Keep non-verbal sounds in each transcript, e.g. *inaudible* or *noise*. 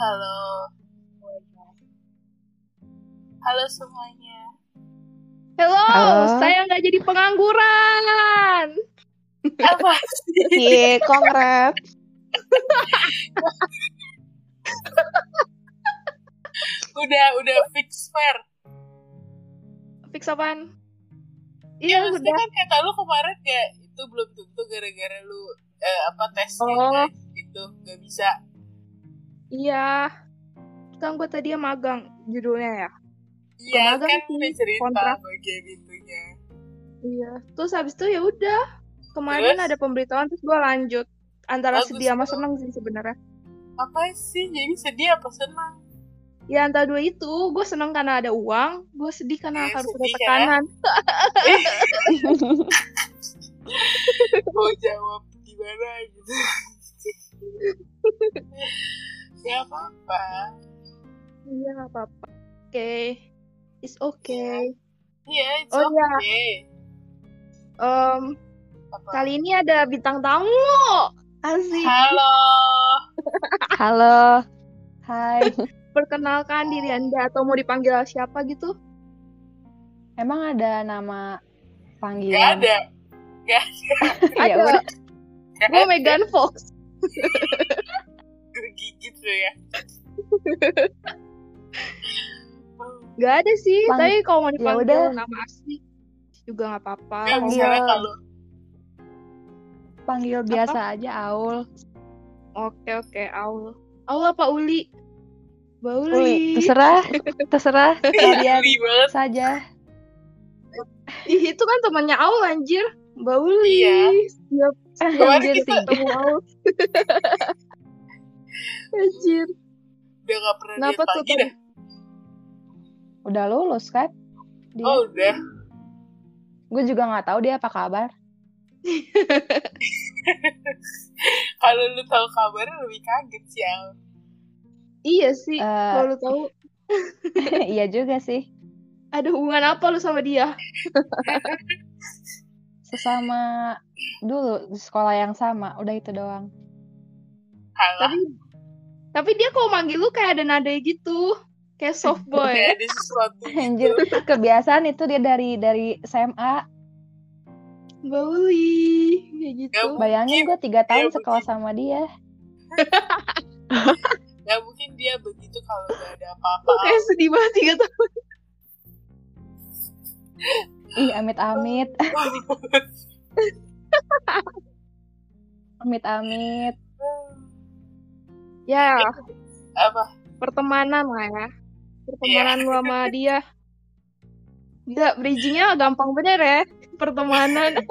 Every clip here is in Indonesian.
Halo. Halo semuanya. Hello, Halo. saya nggak jadi pengangguran. Apa sih? Iya, kongres. Udah, udah fix fair. Fix apaan? Iya, Iya, maksudnya udah. kan kata lu kemarin kayak itu belum tentu gara-gara lu eh, apa tesnya Oh. guys, gitu nggak bisa. Iya. Kan gue tadi magang judulnya ya. Iya Kemarin kan sih, cerita kontrak. bagian itunya. Iya. Terus habis itu ya udah. Kemarin Terus? ada pemberitahuan terus gue lanjut. Antara Bagus sedih sama seneng sih sebenarnya. Apa sih? Jadi sedih apa senang? Ya antara dua itu, gue seneng karena ada uang, gue sedih karena Iya, harus ada kan? tekanan. *laughs* Mau jawab gimana gitu. *laughs* ya apa-apa. Iya, apa-apa. Oke. It's okay. Iya, it's Oh, iya. okay. Em, Apa? kali ini ada bintang tamu. Asik. Halo. *laughs* Halo. Hai. *laughs* Perkenalkan diri Anda atau mau dipanggil siapa gitu? Emang ada nama Gak panggilan? ada. Gak *laughs* Ya Ada. udah. Gue Megan Fox. Ada. Gigit lu ya. *laughs* Gak ada sih, Pang- tapi kalau mau Ya dipanggil udah. nama asli juga nggak apa-apa. Gak Panggil. kalau Panggil biasa aja Aul. Oke oke, Aul. Aul apa Uli? Bauli. Uli, terserah. Terserah *laughs* kalian banget. saja. Ih, itu kan temannya Aul anjir. Bauli. Iya. Siap Kemarin Anjir, kita ketemu Aul. *laughs* anjir. udah gak pernah lihat Kenapa tuh lagi tadi? dah. Udah lulus kan? Dia. Oh udah. Gue juga nggak tahu dia apa kabar. *laughs* Kalau lu tahu kabarnya lebih kaget sih Al. Iya sih. Eh. Kalau lu tahu *laughs* iya juga sih. ada hubungan apa lu sama dia? *laughs* Sesama dulu di sekolah yang sama. Udah itu doang. Halah. Tapi tapi dia kalau manggil lu kayak ada nada gitu. Kayak soft *laughs* boy. Kayak ada sesuatu Anjir, gitu. kebiasaan itu dia dari dari SMA. Bauli. Kayak gitu. Gak Bayangin gue tiga tahun Iya, sekolah sama dia. *laughs* Ya mungkin dia begitu kalau gak ada apa-apa. Kayak sedih banget tiga tahun. Ih, amit-amit. *laughs* Amit-amit. Ya, apa? pertemanan lah ya. Pertemanan lu sama dia. Gila, bridgingnya gampang bener ya. Pertemanan,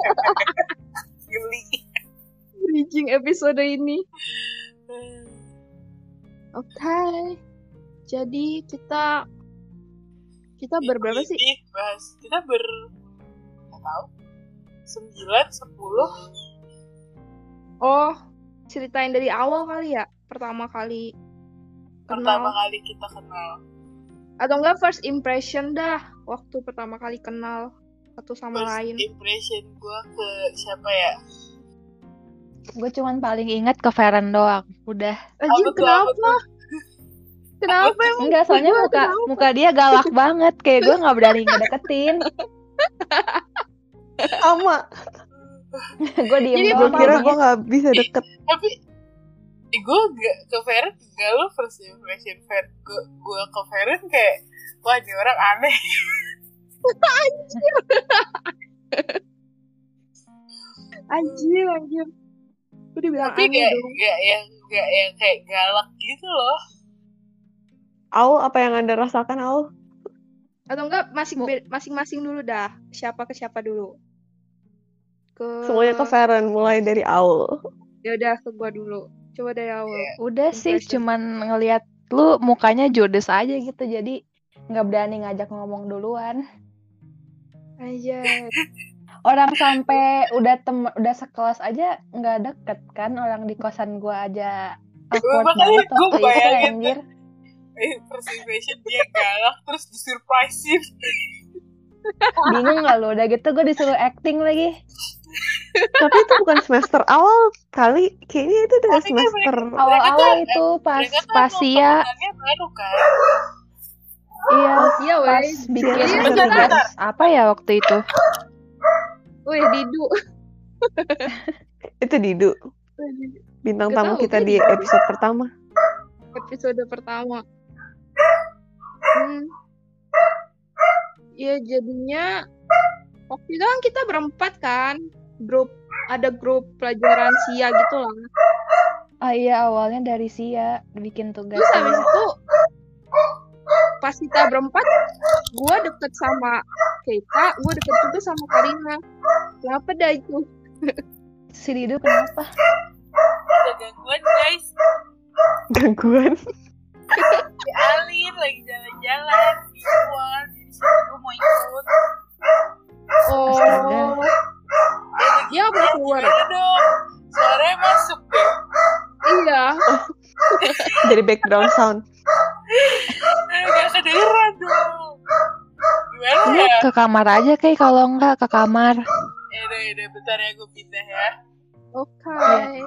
bridging episode ini. Oke. Jadi kita kita berberapa sih? Bahas kita ber nggak tahu sembilan sepuluh Oh, ceritain dari awal kali ya. Pertama kali pertama kenal. kali kita kenal. Atau enggak first impression dah. Waktu pertama kali kenal satu sama First lain. impression gue ke siapa ya? Gue cuman paling ingat ke Feren doang. Udah. Anjir, tuh, apa kenapa? Kenapa emang? Enggak, soalnya Gua muka kenapa? muka dia galak *laughs* banget. Kayak gue nggak berani ngedeketin. sama *laughs* gue diem Jadi gue kira gue nggak bisa deket Tapi gue gak ke Feren gak lo first impression Feren gue gue ke Feren kayak wah ini orang aneh. *laughs* Anjir, anjir. Gue dibilang Tapi aneh gak, dong. gak yang gak yang kayak galak gitu loh. Aul apa yang anda rasakan Aul Atau enggak masing masing-masing dulu dah. Siapa ke siapa dulu? Ke semuanya ke Feren mulai dari Aul Ya udah ke gua dulu. Coba dari awal. Udah sih, Impression. cuman ngelihat lu mukanya judes aja gitu. Jadi nggak berani ngajak ngomong duluan. Aja. *laughs* Orang sampai udah tem udah sekelas aja nggak deket kan orang di kosan gua aja awkward Makanya banget gua waktu itu bayangin anjir. Eh, first impression dia galak terus disurprisein. Bingung gak lu? Udah gitu gue disuruh acting lagi. Tapi itu bukan semester awal kali. Kayaknya itu kan semester Awal-awal itu pas mereka tuh pas emang Sia, bangunannya baru kan iya Iya, pas bikin Iya, tugas apa ya waktu itu? Weh, Didu. *laughs* itu Didu. Bintang tamu kita di Didu. episode pertama. Episode pertama. Hmm. Ya jadinya waktu itu kan kita berempat kan. Grup ada grup pelajaran SIA gitu lah. Ah iya awalnya dari Sia bikin tugas. Terus habis itu pas kita berempat, gue deket sama Keita, gue deket juga sama Karina. Kenapa dah itu? Si Didu kenapa? ada gangguan guys Gangguan. *laughs* si Alin lagi jalan-jalan di luar jadi situ gue mau ikut Oh, Astaga. Dia mau keluar. dong suaranya masuk deh Iya. *laughs* Jadi background sound. Eh, gak kedengeran dong gimana Lu ya ke kamar aja kayak kalau enggak ke kamar. eh deh, deh, bentar ya gue pindah ya Oke. *laughs*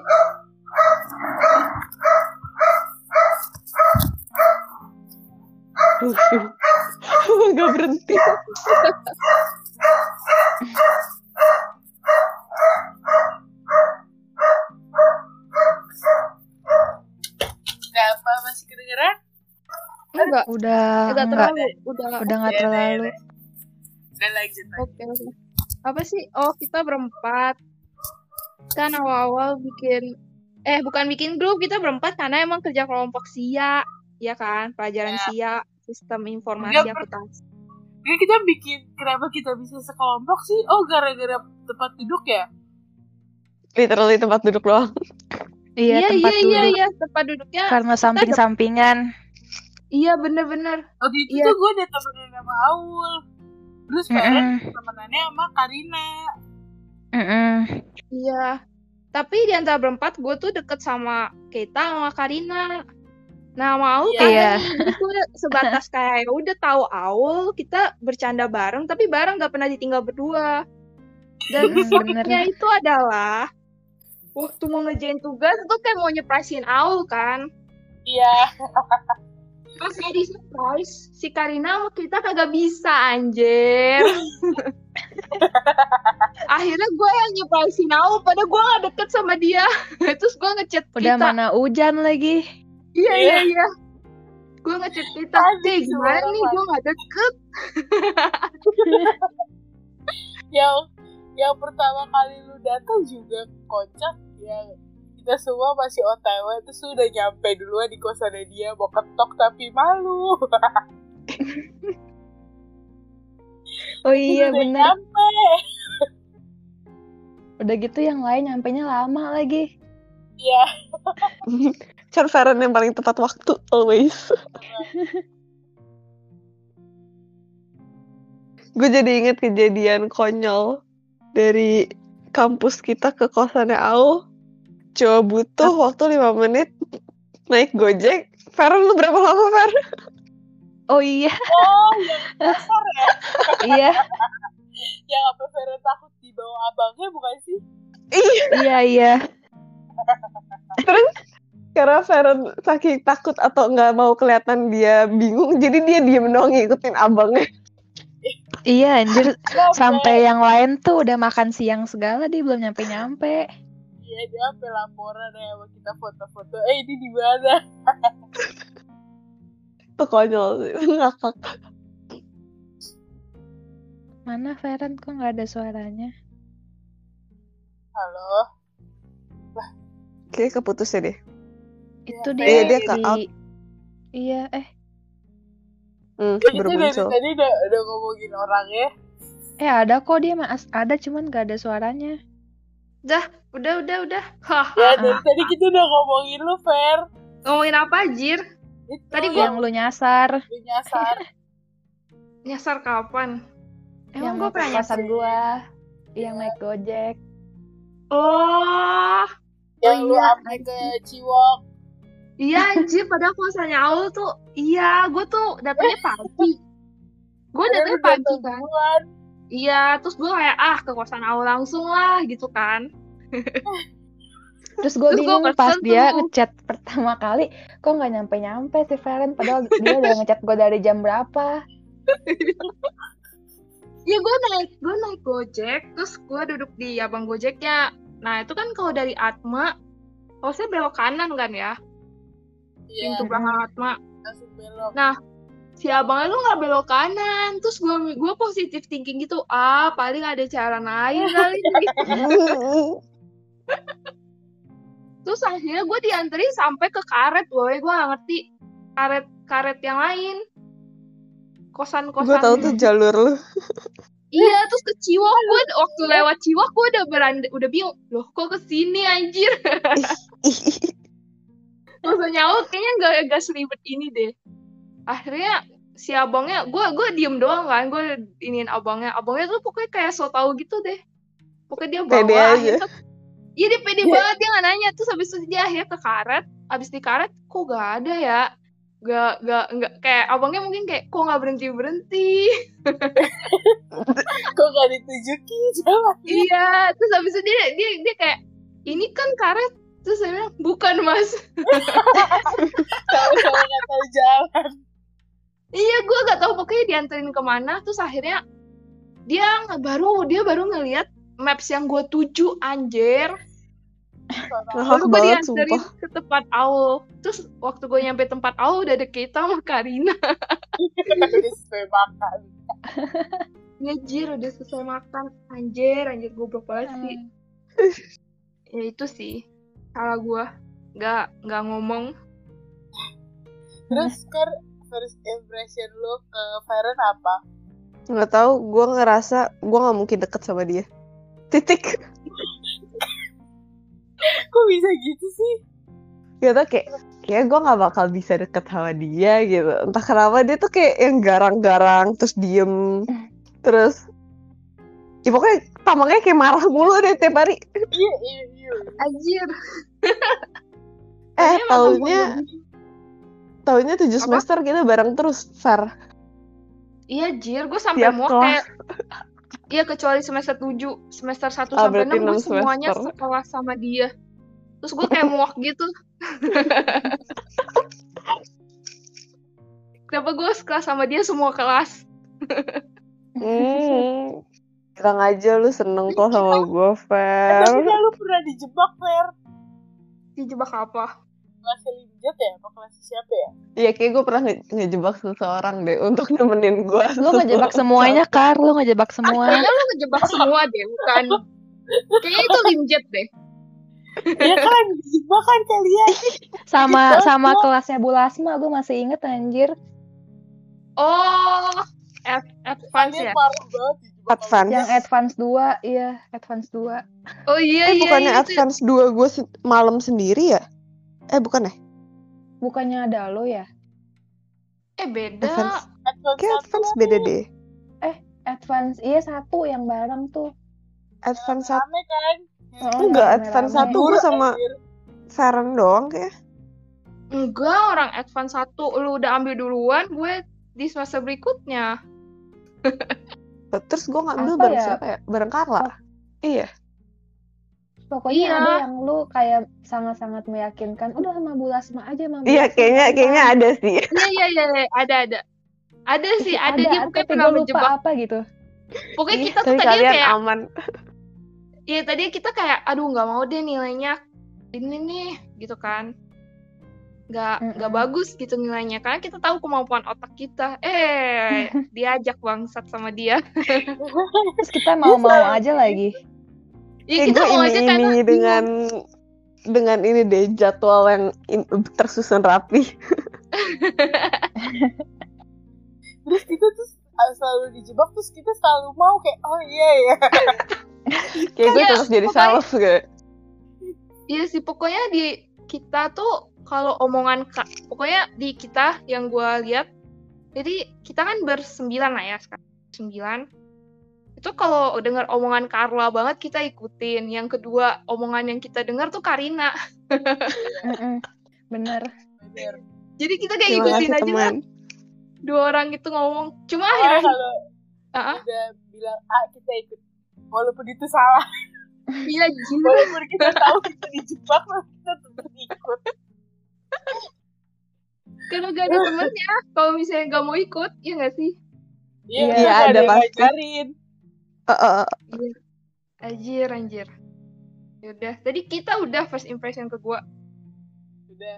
Gak berhenti. *laughs* Gak apa masih kedengeran Enggak, Udah enggak terlalu. Udah. udah enggak Ya, ya, terlalu. ya. udah lanjut Oke, oke. Apa sih? Oh, kita berempat. Kan awal-awal bikin eh bukan bikin grup, kita berempat karena emang kerja kelompok SIA, ya kan? Pelajaran Ya. SIA, sistem informasi per- Ini kita bikin kenapa kita bisa sekelompok sih? Oh gara-gara tempat duduk ya? Literally tempat duduk doang. Iya, iya, tempat iya, iya, duduk. iya, tempat duduknya. Karena samping-sampingan. Iya, bener-bener. Waktu itu Iya. tuh gue udah temenan sama Aul. Terus Farhan Mm-mm. temenannya sama Karina. Mm-mm. Iya. Tapi di antara berempat gue tuh deket sama Keita sama Karina. Nah, mau Iya. kan Iya. itu sebatas kayak ya udah tahu Aul, kita bercanda bareng tapi bareng gak pernah ditinggal berdua. Dan Mm, uniknya bener. itu adalah waktu mau ngerjain tugas gue kayak mau nyeprasin Aul kan. Iya. *laughs* Terus jadi surprise, si Karina sama kita kagak bisa anjir. *laughs* Akhirnya gue yang nyeprasin Aul, padahal gue gak deket sama dia. *laughs* Terus gue ngechat Udah kita. mana hujan lagi. Iya Iya. iya iya. Gue ngechat kita, Anjing, "Cek, gimana nih gue gak deket?" *laughs* Yang yang pertama kali lu datang juga kocak ya kita semua masih OTW terus lu udah nyampe duluan di kosannya dia mau ketok tapi malu *laughs* Oh iya nyampe Udah gitu yang lain nyampenya lama lagi. ya Kan *laughs* Farhan yang paling tepat waktu always. *laughs* Gue jadi inget kejadian konyol dari kampus kita ke kosannya Au. Cuma butuh waktu 5 menit naik Gojek. Farhan lu berapa lama Fer? Oh iya, oh *laughs* yang dasar ya iya, yang apa Vera takut dibawa abangnya bukan sih iya, iya. Karena Farhan saking takut atau nggak mau kelihatan dia bingung, jadi dia diem doang ngikutin abangnya. Iya anjir, sampai yang lain tuh udah makan siang segala dia belum nyampe-nyampe. Iya dia sampai laporan ya sama kita foto-foto. Eh ini di mana? *laughs* Itu konyol sih, *laughs* ngakak. Mana Feren kok nggak ada suaranya? Halo. Kayaknya keputus ya deh. Itu Iya, dia, dia ke di... out. Iya, eh, Hmm, baru dari muncul. tadi udah, udah ngomongin orangnya. eh ada kok dia mas, ada cuman nggak ada suaranya. Udah udah udah. Hah. Ya dari tadi kita udah ngomongin lu Fer. Ngomongin apa Jir? Itu Tadi yang Yang lu nyasar, lu nyasar. *laughs* Nyasar kapan? yang Emang gue ke pernah nyasar? gua, yang naik gojek. Oh, yang lu iya, update ke Ciwok. Iya anjir. Padahal kosannya Aul tuh, iya, gue tuh datangnya pagi. Gue datangnya pagi kan. iya terus gue kayak ah ke kosan Aul langsung lah gitu kan Terus gue Terus gua bingung pas dia ngechat pertama kali, kok nggak nyampe-nyampe si Feren, padahal dia udah ngechat gue dari jam berapa. Iya gue naik gue naik gojek terus gue duduk di abang gojeknya nah itu kan kalau dari Atma harusnya belok kanan kan ya Iya, pintu belakang Atma langsung belok. si abangnya lu nggak belok kanan terus gue gue positif thinking gitu ah paling ada cara lain kali *laughs* terus akhirnya gue dianterin sampai ke karet gue gue gak ngerti karet karet yang lain kosan kosan Gue tahu tuh jalur lu. *laughs* Iya, terus ke Ciwok gue waktu lewat Ciwok gue udah beranda, udah bingung. Loh, kok ke sini anjir? Maksudnya oh kayaknya gak, gak seribet ini deh. Akhirnya si abangnya, gue gue diem doang kan, gue iniin abangnya. Abangnya tuh pokoknya kayak so tau gitu deh. Pokoknya dia bawa. Pede aja. tuh- Iya dia pede banget, dia gak nanya. Terus habis itu dia akhirnya ke karet. Habis di karet, kok gak ada ya? Gak, gak, gak, kayak abangnya mungkin kayak, kok gak berhenti-berhenti? *laughs* Kok gak ditunjukin jalan? Iya, terus habis itu dia dia dia kayak ini kan karet. Terus saya bilang bukan mas. Sama-sama gak tahu jalan. Iya, gue gak tahu pokoknya dianterin ke mana. Terus akhirnya dia nggak baru dia baru ngeliat maps yang gue tuju anjir. Baru gue dianterin sumpah. ke tempat Aul. Terus waktu gue nyampe tempat Aul udah ada kita sama Karina. Udah selesai makan. Ya jir udah selesai makan. Anjir, anjir goblok banget sih. Ya itu sih salah gue. Gak nggak ngomong. Terus kan first impression lu ke Feren apa? Nggak tahu, gue ngerasa gue nggak mungkin deket sama dia. *laughs* Titik. Kok bisa gitu sih? Gitu kayak, kayak gue nggak bakal bisa deket sama dia gitu. Entah kenapa dia tuh kayak yang garang-garang, terus diem, terus Ya pokoknya tampaknya kayak marah mulu deh tiap hari. Iya, iya. Anjir. *laughs* Eh, ngomong- taunya tujuh Apa? semester kita bareng terus, Far. Iya, jir, gue sampai mau kayak Iya, kecuali semester 7, semester 1 Ah, sampai berarti 6 gue semuanya sekelas sama dia. Terus gue kayak muak gitu. *laughs* Kenapa gue sekelas sama dia semua kelas? Hmm. Bilang aja lu seneng kok sama gue, Fer. Tapi kan lu pernah dijebak, Fer. Dijebak apa? Kelasnya Linjat ya? Apa kelasnya siapa ya? Iya, kayak gue pernah nge- ngejebak seseorang deh untuk nemenin gue. Lu ngejebak *laughs* semuanya, Kar. Lu ngejebak Ah, semua. kayaknya lu ngejebak semua deh, bukan. Kayaknya itu limjet deh. *laughs* Iya kan, dijebak kan kalian. Sama sama kelasnya Bu Lasma, gue masih inget anjir. Oh, ad- advance ya? parah banget. Advance. Yang Advance 2, iya, Advance 2. Oh iya, Eh, iya, bukannya iya. itu- Advance 2 gue se- malam sendiri ya? Eh, bukan ya? Bukannya ada lo ya? Eh, beda. Advance. Advance Kayak satu Advance beda deh. Advance, iya satu yang bareng tuh. Advance 1. rame kan? Oh, Enggak, rame-rame. Advance 1 gue sama. Feren doang kayak. Enggak, orang advance 1 lu udah ambil duluan, gue di semester berikutnya. *laughs* Terus gue ngambil Apa bareng ya? siapa ya? Bareng Carla. Iya. Pokoknya Iya. ada yang lu kayak sangat-sangat meyakinkan. Udah sama Bu Lasma aja, sama Bu Iya, Lasma kayaknya aja." kayaknya ada sih. Iya, iya, iya, iya, ada, ada. Ada sih, ada, dia ada, pokoknya tapi pernah menjebak. apa gitu. Pokoknya Ih, kita tuh tadi kayak, aman. iya tadi kita kayak, aduh nggak mau deh nilainya ini nih, gitu kan. Nggak, nggak Mm-mm. bagus gitu nilainya, karena kita tahu kemampuan otak kita. Eh, *laughs* diajak bangsat sama dia. Terus kita mau-mau aja lagi. Iya Eh, kita gue mau ini aja ini karena dengan dengan ini deh jadwal yang in- tersusun rapi. *laughs* Terus kita tuh selalu dijebak, terus kita selalu mau kayak, oh iya ya. Kayak gue terus jadi sales kayak. Iya sih, pokoknya di kita tuh kalau omongan ka- pokoknya di kita yang gua lihat, jadi kita kan bersembilan lah ya sekarang sembilan. Itu kalau dengar omongan Carla banget kita ikutin. Yang kedua omongan yang kita dengar tuh Karina. *laughs* Bener. Bener. Jadi kita kayak Terima ikutin kasih aja lah teman. dua orang itu ngomong. Cuma Soalnya akhirnya, kalau *laughs* Ah, ah. udah bilang ah kita ikut walaupun itu salah Iya gila. walaupun kita tahu kita dijebak *laughs* kita tetap ikut Karena gak ada temennya. Kalau misalnya gak mau ikut, ya gak sih? iya nggak ada pasti. ngajarin Eh, eh, Anjir, anjir. Yaudah, tadi kita udah first impression ke gua. udah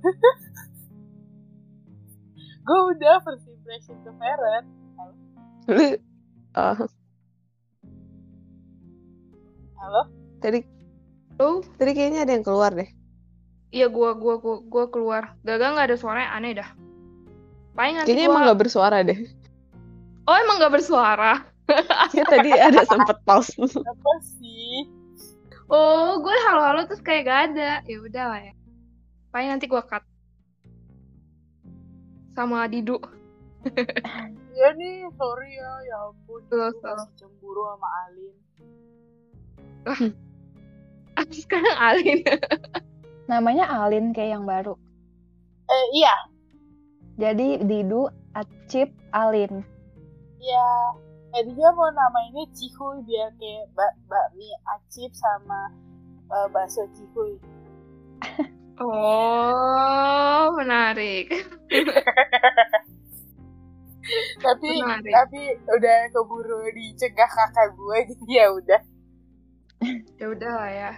*laughs* gue udah first impression ke Feren eh. Ah, halo tadi Tuh, tadi kayaknya ada yang keluar deh. iya gua gua gua, gua keluar. Gagal nggak ada suaranya aneh dah. Paling nanti Kayaknya gua... emang gak bersuara deh. Oh emang gak bersuara? *laughs* Ya tadi ada sempet pause. apa sih Oh, gue halo-halo terus kayak gak ada. Ya udah lah ya. Paling nanti gua cut. Sama Didu. *laughs* ya nih sorry ya ya ampun gue masih cemburu sama Alin Aku *laughs* sekarang Alin. Namanya Alin kayak yang baru. eh iya Jadi Didu, Acip, Alin. ya tadinya mau namainnya Cihuy biar kayak bak bakmi acip sama eh, bakso Cihuy *laughs* Oh, menarik. *laughs* tapi Menarik. tapi udah keburu dicegah kakak gue jadi ya udah Ya udah lah ya.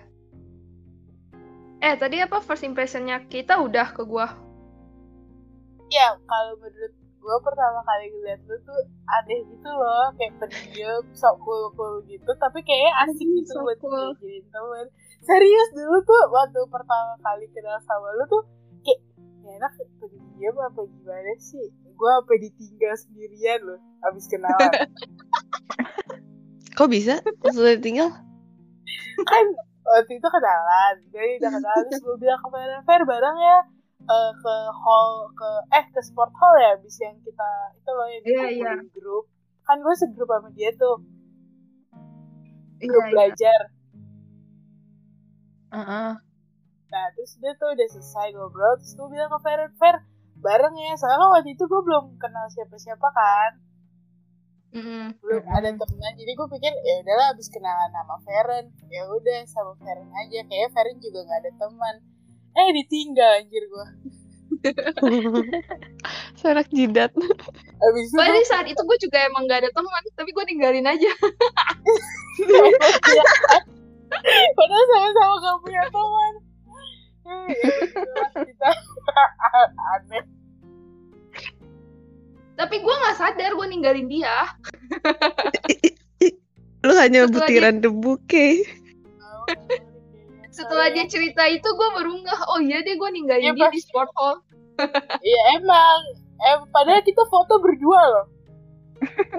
Eh, tadi apa first impressionnya kita udah ke gua. ya kalau menurut gue pertama kali ngeliat lu tuh aneh gitu loh kayak pendiam sok cool cool gitu tapi kayaknya asik gitu sok buat cool. dijadiin temen serius dulu tuh waktu pertama kali kenal sama lu tuh kayak ya enak pendiam apa gimana sih gue sampai ditinggal sendirian loh abis kenalan *laughs* Kok bisa? Sudah tinggal? kan waktu itu kenalan. Jadi udah kenalan terus gue bilang ke Fer Fer bareng ya eh, ke hall ke eh ke sport hall ya abis yang kita itu loh yang Iya, dikumpulin grup. Kan gue segrup sama dia tuh. Iya, grup iya. belajar. Heeh. nah terus dia tuh udah selesai ngobrol terus gue bilang ke Fer Fer bareng ya. Soalnya waktu itu gue belum kenal siapa-siapa kan Mm-mm. belum ada temenan jadi gue pikir ya udahlah abis kenalan sama Feren. Ya udah sama Feren aja. Kayak Feren juga nggak ada teman. Eh ditinggal anjir gue *laughs* Serak jidat. abis itu Padahal saat itu gue juga emang gak ada teman, tapi gue tinggalin aja. *laughs* padahal sama-sama gak punya teman. Eh, ya kita *laughs* aneh Tapi gue gak sadar gue ninggalin dia. *laughs* Lu hanya Setelah butiran debu, Kay. Setelah dia cerita itu gue baru ngeh, oh iya deh gue ninggalin Iya, dia pas- di sport hall. *laughs* Iya emang eh, padahal kita foto berdua loh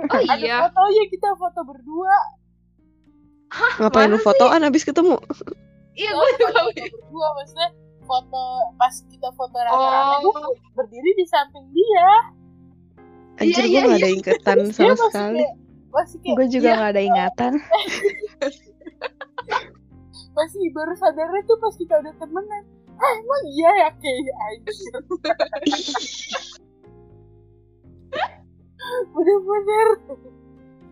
Oh ada iya, fotonya kita foto berdua Ngapain lu fotoan abis ketemu? iya Kita gue juga. foto berdua maksudnya foto pas kita foto rame-rame gue Oh, berdiri di samping dia Anjir, iya, gue gak iya. ada ingatan sama masih sekali. kayak- Gue juga Iya. nggak ada ingatan. *laughs* masih baru sadarnya tuh pas kita udah temenan ah emang iya ya kayak anjir *laughs* bener-bener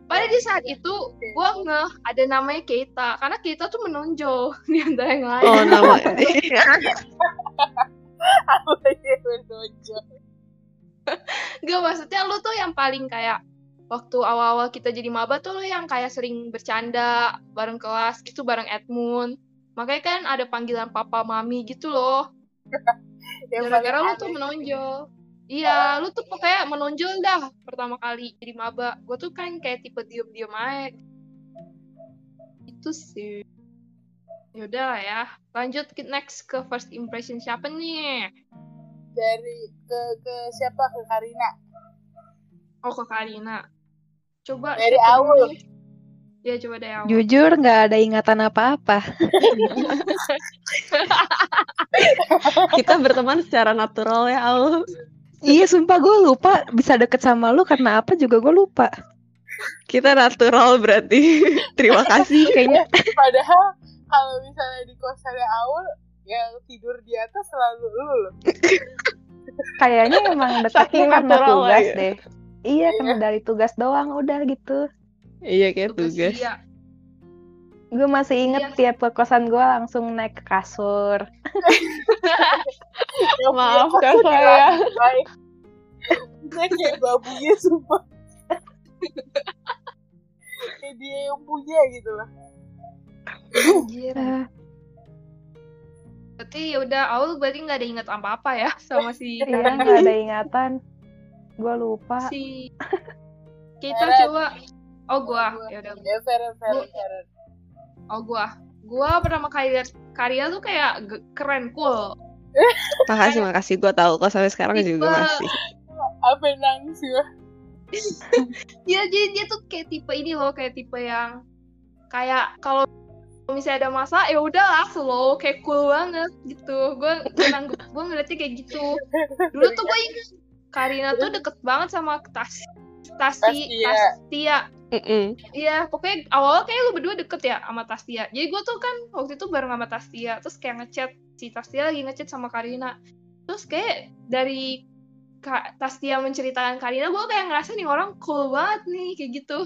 Padahal di saat itu gue ngeh ada namanya Keita, karena Keita tuh menonjol *laughs* di antara yang lain. Oh, nama. apa ya menonjol Gak maksudnya lu tuh yang paling kayak waktu awal-awal kita jadi maba tuh lu yang kayak sering bercanda bareng kelas gitu bareng Edmund. Makanya kan ada panggilan papa mami gitu loh. *laughs* Gara-gara lu tuh menonjol. Iya, lu tuh pokoknya menonjol dah pertama kali jadi maba. Gue tuh kan kayak tipe diem-diem aja. Itu sih. Yaudah lah ya. Lanjut ke next ke first impression siapa nih? Dari ke ke siapa ke Karina Oh, ke Karina. Coba Dari nih? Ya, coba dari awal. Jujur nggak ada ingatan apa-apa. *laughs* Kita berteman secara natural ya, Al. iya sumpah gue lupa bisa deket sama lu karena apa juga gue lupa. Kita natural berarti. *laughs* Terima kasih. Kayaknya padahal kalau misalnya di kosannya Aul yang tidur di atas selalu lu loh kayaknya emang *laughs* deketnya Saking karena tugas aja. deh. Iya, kena dari tugas doang udah gitu. Iya kayak Tugas tugas. iya. Gue masih inget Iya. tiap ke kosan gue langsung naik ke kasur. *laughs* Maaf kok saya. baik. Dia kayak babunya sumpah. *laughs* kayak dia yang punya gitu lah. Anjir. Berarti ya udah Aul berarti nggak ada ingat apa-apa ya sama si Iya, nggak ada ingatan. Gue lupa. si *laughs* kita Eren. coba oh gua ya udah Ya Feren, Feren, Feren. oh gua gua pertama kali lihat karya tuh kayak keren cool *laughs* Makasih makasih gue tahu kok sampai sekarang juga Tipe- masih. *laughs* Apa yang nangis ya? Iya, jadi dia tuh kayak tipe ini loh, kayak tipe yang kayak kalau misalnya ada masa ya udah slow, kayak cool banget gitu. Gue gue gue ngeliatnya kayak gitu. Dulu tuh gue ingat Karina tuh deket banget sama Tas Tasi Tastia. Iya, pokoknya awal kayak lu berdua deket ya sama Tastia. Jadi gue tuh kan waktu itu bareng sama Tastia, terus kayak ngechat si Tastia lagi ngechat sama Karina. Terus kayak dari Kak Tastia menceritakan Karina, gue kayak ngerasa nih orang cool banget nih kayak gitu.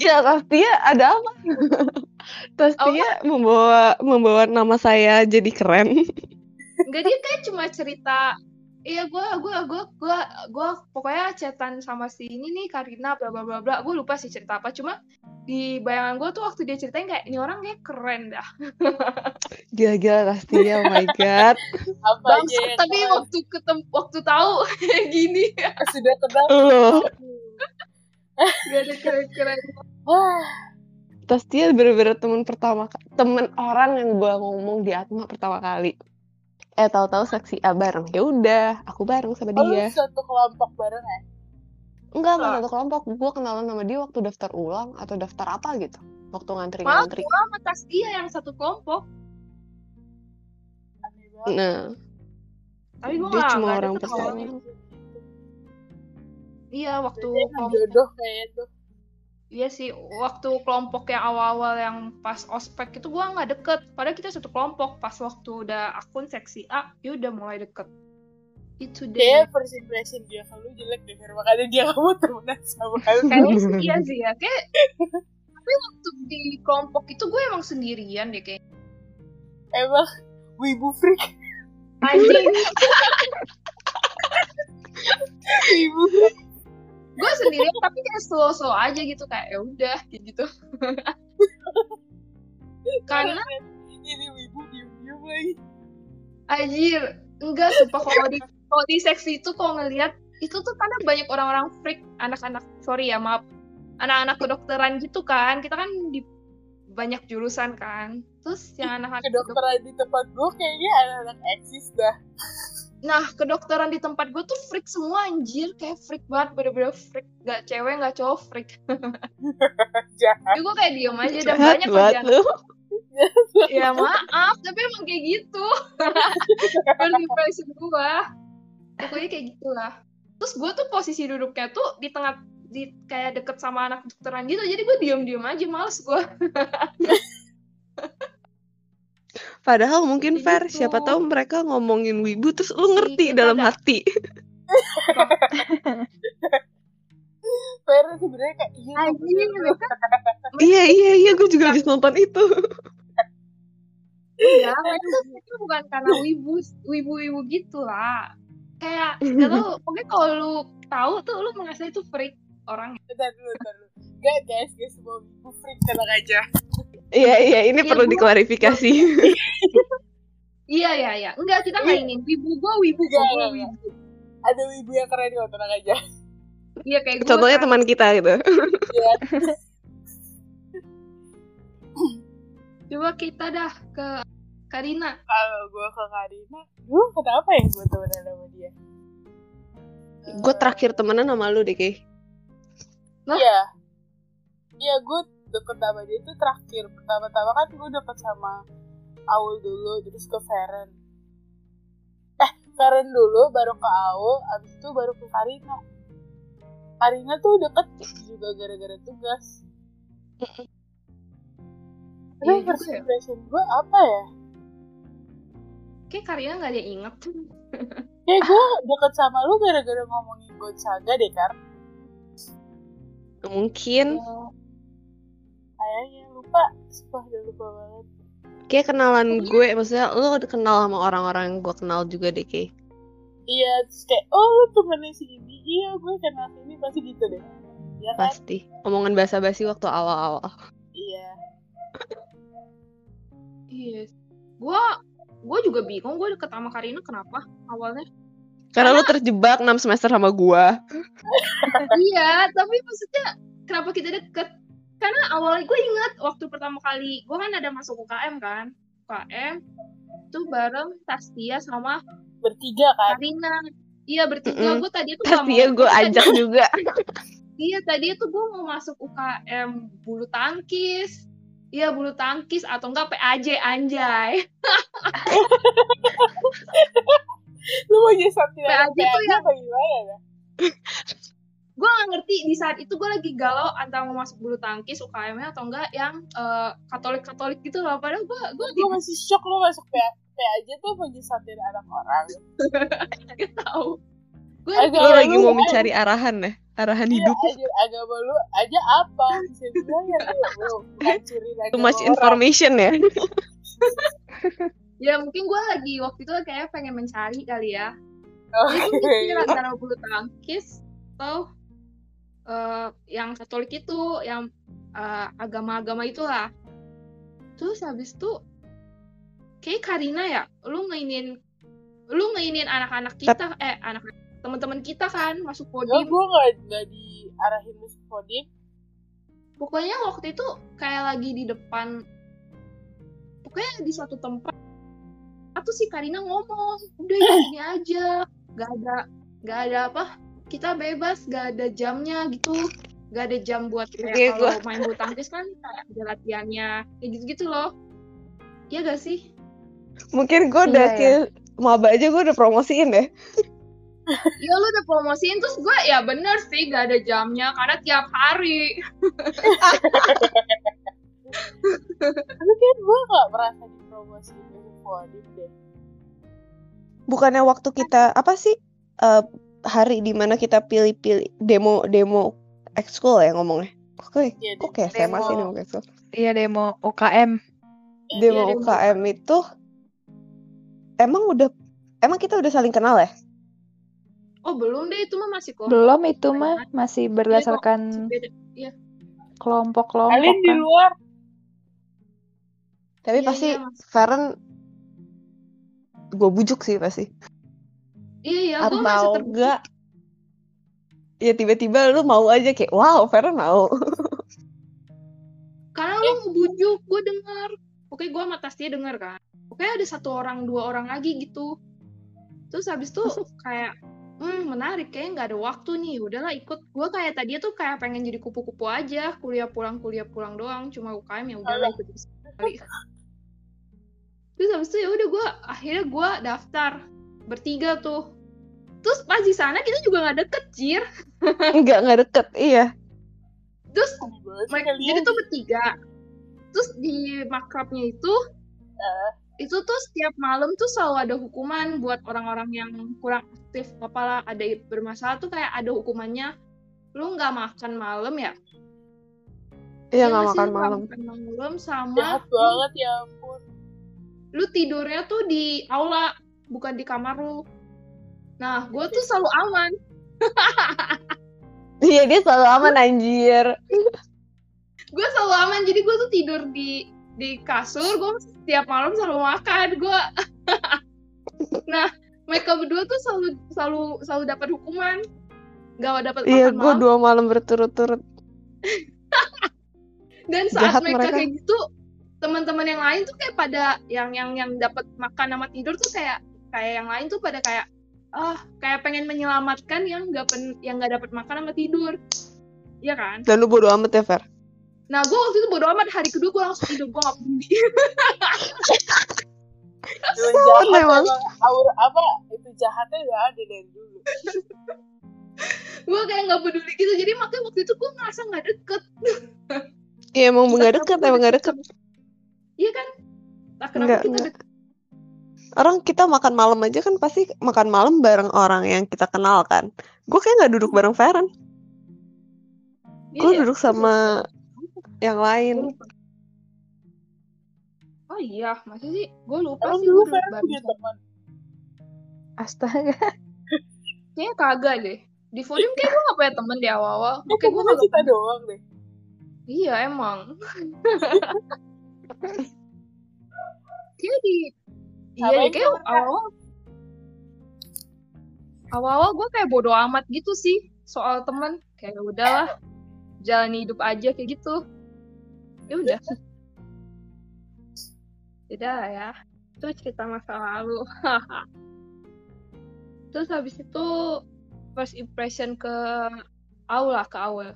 Gila, Tastia ada apa? *laughs* Tastia membawa membawa nama saya jadi keren. *laughs* Enggak dia kayak cuma cerita Iya, gue, gue, gue, gue, gue, pokoknya chatan sama si ini nih Karina, bla bla bla bla. Gue lupa sih cerita apa. Cuma di bayangan gue tuh waktu dia ceritain kayak ini orang kayak keren dah. *laughs* Gila-gila Tastia, oh my god. *laughs* Apa aja yang tapi waktu ketemu, waktu tahu kayak gini, sudah. Loh, gak ada keren-keren. Wah, Tastia bener-bener temen pertama temen orang yang gue ngomong di Atma pertama kali. Eh tahu-tahu seksi A bareng. Ya udah, aku bareng sama oh, dia. satu kelompok bareng ya? Enggak, enggak satu kelompok. Gue kenalan sama dia waktu daftar ulang atau daftar apa gitu. Waktu Malah ngantri-ngantri. gue sama tas dia yang satu kelompok. Nah, Tapi gue dia cuma orang pertama. dia. Iya, waktu Dia kelompok, jodoh kayaknya tuh. Iya sih, waktu kelompok yang awal-awal yang pas ospek itu gue nggak deket. Padahal kita satu kelompok. Pas waktu udah akun seksi A, dia udah mulai deket. Itu deh. Kayaknya first impression dia kalau jelek deh, makanya dia gak mau temenan sama *laughs* kalian. Kayaknya sih iya sih ya. Kayak tapi waktu di kelompok itu gue emang sendirian deh kayak Emang wibu freak, anjing *laughs* wibu freak. Gue sendirian tapi kayak slow slow aja gitu kayak ya udah gitu *laughs* karena ini wibu diem-diem lagi. anjir enggak sumpah kalau di kalau di seksi itu kalau ngelihat itu tuh karena banyak orang-orang freak anak-anak sorry ya maaf anak-anak kedokteran gitu kan kita kan di banyak jurusan kan terus yang anak-anak kedok- Kedokteran di tempat gue kayaknya anak-anak eksis dah. *laughs* nah kedokteran di tempat gue tuh freak semua anjir. Kayak freak banget bener-bener freak. Gak cewek gak cowok freak. *laughs* Jahat. jadi gue kayak diem aja dan banyak kerjaan. *laughs* ya maaf tapi emang kayak gitu. *laughs* Impression gue pokoknya kayak gitulah. Terus gue tuh posisi duduknya tuh di tengah di kayak deket sama anak dokteran gitu. Jadi gue diem diem aja males gue Padahal mungkin gitu. siapa tahu mereka ngomongin wibu terus lu ngerti Iya, dalam ada. hati. *laughs* Fer sebenarnya kayak iya. mereka *laughs* iya iya iya, gue juga habis nonton itu. enggak tuh mereka bukan karena wibu wibu wibu gitu lah kayak *laughs* gak tau pokoknya kalau lu tahu tuh lu merasa itu freak orang Bentar dulu, bentar dulu. Gak guys, guys semua wibu freak tenang aja. Iya iya, ini Iya, perlu gua- diklarifikasi. *laughs* iya iya iya enggak kita nggak ingin wibu gue wibu gue Iya, iya, iya. wibu Ada wibu yang keren kok, tenang aja. iya kayak gue Contohnya kan. teman kita gitu. coba kita dah ke Karina Kalau gue ke Karina, gue kenapa ya gue temenan sama dia? Gue terakhir temenan sama lu deh, Kay. Iya. Iya, gue deket sama dia itu terakhir. Pertama-tama kan gue deket sama Aul dulu, terus ke Feren. Eh, Feren dulu, baru ke Aul, abis itu baru ke Karina. Karina tuh deket juga gara-gara tugas. Tapi Iya first ya. impression gue apa ya? kayak Karina nggak ada yang inget Kayak *laughs* gue deket sama lu gara-gara ngomongin Gonzaga deh, Kar. Mungkin Ya. Kayaknya lupa, sumpah udah lupa banget. kayak kenalan gue, maksudnya lo kenal sama orang-orang yang gue kenal juga deh kayak. Iya, terus kayak, oh lu temennya si ini, iya gue kenal si ini, pasti gitu deh. Ya kan? Pasti. Omongan basa-basi waktu awal-awal. Iya. Iya. Gua gua juga bingung gue deket sama Karina kenapa awalnya. Karena lo terjebak 6 semester sama gue. *laughs* iya, tapi maksudnya kenapa kita deket? Karena awalnya gue ingat waktu pertama kali gue kan ada masuk UKM kan, UKM itu bareng Tastia sama Bertiga kan? Karina. Iya bertiga Mm-mm. gue tadi tuh Pasti ya gue tadi- ajak juga. *laughs* Iya tadi tuh gue mau masuk UKM bulu tangkis. Iya bulu tangkis atau enggak PAJ anjay. *laughs* Lu mau jadi satria PAJ tuh apa gimana ya? gak ngerti di saat itu gue lagi galau antara mau masuk bulu tangkis UKM-nya atau enggak yang katolik katolik gitu loh padahal gue gue Gue masih shock lu masuk PA- PAJ tuh mau jadi satria anak orang. *laughs* tidak tahu gue Lo lagi lu- mau mencari arahan ya? Arahan Iya, hidup. aja agama lu aja apa? Bisa bilang ya lu, Too much orang. information ya. ya mungkin gue lagi waktu itu kayak pengen mencari kali ya Oh, jadi gue mikir iya. antara bulu tangkis atau eh, yang katolik itu yang eh, agama-agama itulah. Terus habis itu kayak Karina ya lu ngeinin lu ngeinin anak-anak kita eh anak teman-teman kita kan masuk podium gue gak, gak diarahin musik podium. pokoknya waktu itu kayak lagi di depan pokoknya di suatu tempat atau si Karina ngomong udah ya gini aja. Gak ada gak ada apa kita bebas gak ada jamnya gitu. Gak ada jam buat kayak Iya, kalau main bulu tangkis kan ada latihannya. Kayak gitu gitu loh. Iya gak sih? Mungkin gue udah Iya, kayak maba aja gue udah promosiin deh. Iya lu udah promosiin terus gue ya bener sih gak ada jamnya karena tiap hari. Tapi kan gue gak merasa dipromosi musik podium deh. Bukannya waktu kita apa sih? Eh, hari di mana kita pilih-pilih demo demo ekskul ya ngomongnya. Oke, Iya, kok kayak SMA sih demo. ekskul. Iya demo UKM. Eh, Demo iya, deh. UKM itu emang udah emang kita udah saling kenal ya? oh belum deh itu mah masih kok Belum itu mah masih berdasarkan beda kelompok-kelompok Kalian di kan. luar Tapi Iya, pasti iya, Mas. Feren gue bujuk sih pasti. Iya iya gue masih terbuka. enggak? Ya tiba-tiba lu mau aja kayak wow Feren mau. *laughs* karena lu ngebujuk gue dengar oke gue sama Tastia dengar kan. Oke ada satu orang dua orang lagi gitu. Terus habis itu *laughs* kayak hmm menarik kayaknya nggak ada waktu nih. Udahlah ikut. Gue kayak tadi tuh kayak pengen jadi kupu-kupu aja. Kuliah pulang kuliah pulang doang. Cuma UKM ya udahlah ikut sekali. *laughs* Terus habis itu ya udah gue akhirnya gue daftar bertiga tuh. Terus pas di sana kita juga nggak deket jir. *laughs* Enggak enggak deket iya. terus mereka jadi tuh bertiga. Terus di makrabnya itu itu tuh setiap malam tuh selalu ada hukuman buat orang-orang yang kurang aktif. Apalah ada bermasalah tuh kayak ada hukumannya lu nggak makan malam ya? Iya Iya nggak nggak makan nggak malam. makan malam sama Jahat lu, banget ya ampun. lu tidurnya tuh di aula bukan di kamar lu nah gue tuh selalu aman *laughs* Iya dia selalu aman anjir. gue selalu aman jadi gue tuh tidur di di kasur gue setiap malam selalu makan gue *laughs* nah mereka berdua tuh selalu selalu selalu dapat hukuman gak dapat Iya gue dua malam berturut-turut. *laughs* dan saat Jahat mereka, mereka. kayak gitu teman-teman yang lain tuh kayak pada yang yang yang dapat makan sama tidur tuh kayak kayak yang lain tuh pada kayak ah kayak pengen menyelamatkan yang nggak pen yang nggak dapat makan sama tidur Iya kan? Dan lu bodo amat ya Fer. Nah, gue waktu itu bodo amat hari kedua gue langsung tidur gue gak peduli. *laughs* Jahat memang. emang aur apa itu jahatnya udah ada dari dulu. gue kayak gak peduli gitu. Jadi makanya waktu itu gue ngerasa gak deket. Iya emang nggak deket emang nggak deket. Iya kan? Nah, kenapa Nggak, kita nggak. deket? Orang kita makan malam aja kan pasti makan malam bareng orang yang kita kenal kan. Gue kayak nggak duduk bareng Feren. Dia Gue ya- duduk sama yang lain. Oh iya, masa sih? Gue lupa sih dulu gue duduk bareng punya teman. Astaga. *laughs* Kayaknya kagak deh. Di Fodium kayak gue gak punya temen di awal-awal. Kayak Oke, gue kita doang deh. Iya emang. *laughs* kayak di iya deh kayak awal awal-awal. Gue kayak bodo amat gitu sih soal temen. Kayak "Ya udahlah jalani hidup aja kayak gitu. Ya udah. Udah ya. Itu cerita masa lalu. *laughs* Terus habis itu first impression ke aula ke awal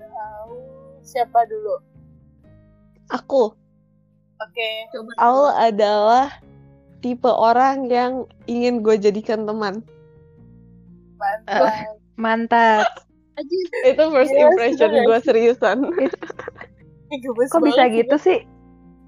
Tahu siapa dulu? Aku, Oke. coba Aul adalah tipe orang yang ingin gue jadikan teman. Mantap. Mantap. *laughs* aja Itu first impression gue seriusan. Kok bisa gitu sih?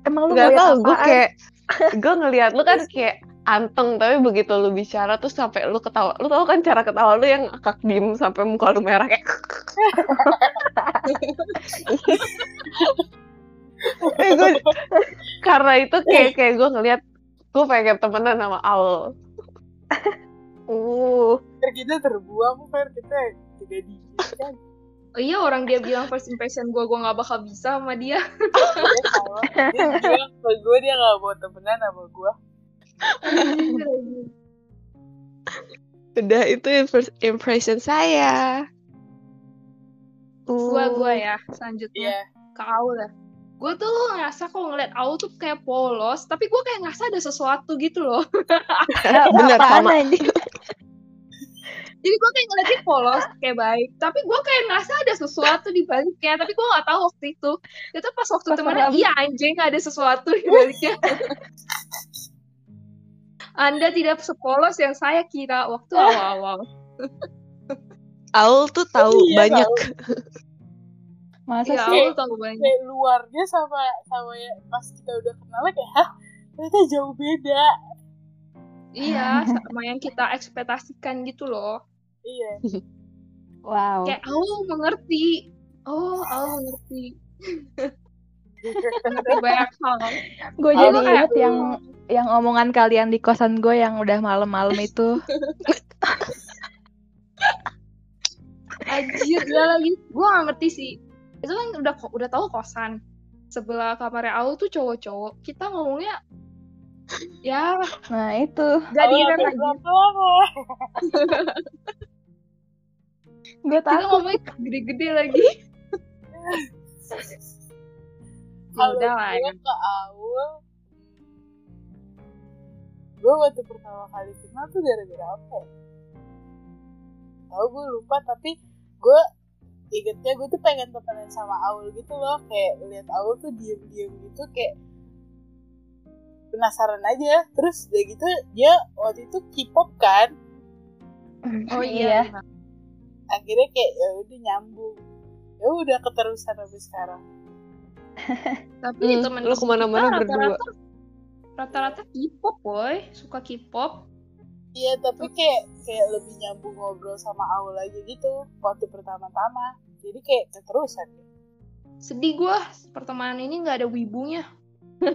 Emang lu Gak ngeliat tau, gue kayak *laughs* gue ngeliat lu kan kayak anteng tapi begitu lu bicara tuh sampai lu ketawa lu tau kan cara ketawa lu yang akak diem sampai muka lu merah kayak *laughs* gue, karena itu kayak kayak gue ngeliat gue pengen temenan sama Aul uh. Kita terbuang Fer kita tidak diizinkan Oh iya orang dia bilang first impression gue gue nggak bakal bisa sama dia. dia bilang ke gue dia gak mau temenan sama gue udah itu first impression saya. Gue Uh, gue ya selanjutnya. Iya. Ke Aul ya. Gue tuh ngerasa kalau ngeliat Aul tuh kayak polos, tapi gue kayak ngerasa ada sesuatu gitu loh. *laughs* bener sama? Jadi gue kayak ngeliatnya polos, kayak baik. Tapi gue kayak ngerasa ada sesuatu di baliknya. Tapi gue gak tahu waktu itu. Itu pas waktu malam. iya anjing ada sesuatu di baliknya. *laughs* Anda tidak sepolos yang saya kira waktu *laughs* awal-awal. Aul tuh tahu Iya, banyak Masa Ya, sih? Banyak. kayak luarnya sama sama ya pas kita udah kenal kayak hah ternyata jauh beda Iya, sama yang kita ekspektasikan gitu loh. iya Wow. Kayak Aul mengerti. Oh, Aul mengerti. Mengerti banyak hal. Gue Oh, jadi kayak- inget yang yang omongan kalian di kosan gue yang udah malam-malam itu. *laughs* Anjir, dia lagi. Gue gak ngerti sih. Itu kan udah udah tahu kosan. Sebelah kamarnya Aul tuh cowok-cowok. Kita ngomongnya *laughs* ya Nah itu. Oh, sampai lagi. *laughs* Gue Kita takut. ngomongnya gede-gede lagi. *laughs* Ya kalau udah lah gue ya. ke Aul gue waktu pertama kali kenal tuh gara-gara apa ya? tahu gue lupa tapi gue ingetnya gue tuh pengen temenan sama Aul gitu loh kayak lihat Aul tuh diem-diem gitu kayak penasaran aja terus udah gitu dia waktu itu K-pop kan Oh iya. iya. akhirnya kayak ya udah nyambung ya udah keterusan sampai sekarang *laughs* Tapi Hmm, temen lu ke mana-mana berdua. rata-rata rata-rata K-pop boy, suka K-pop. Iya tapi kayak kayak lebih nyambung ngobrol sama Aul aja gitu waktu pertama-tama. Jadi kayak keterusan. Sedih gua pertemanan ini nggak ada wibunya. *laughs*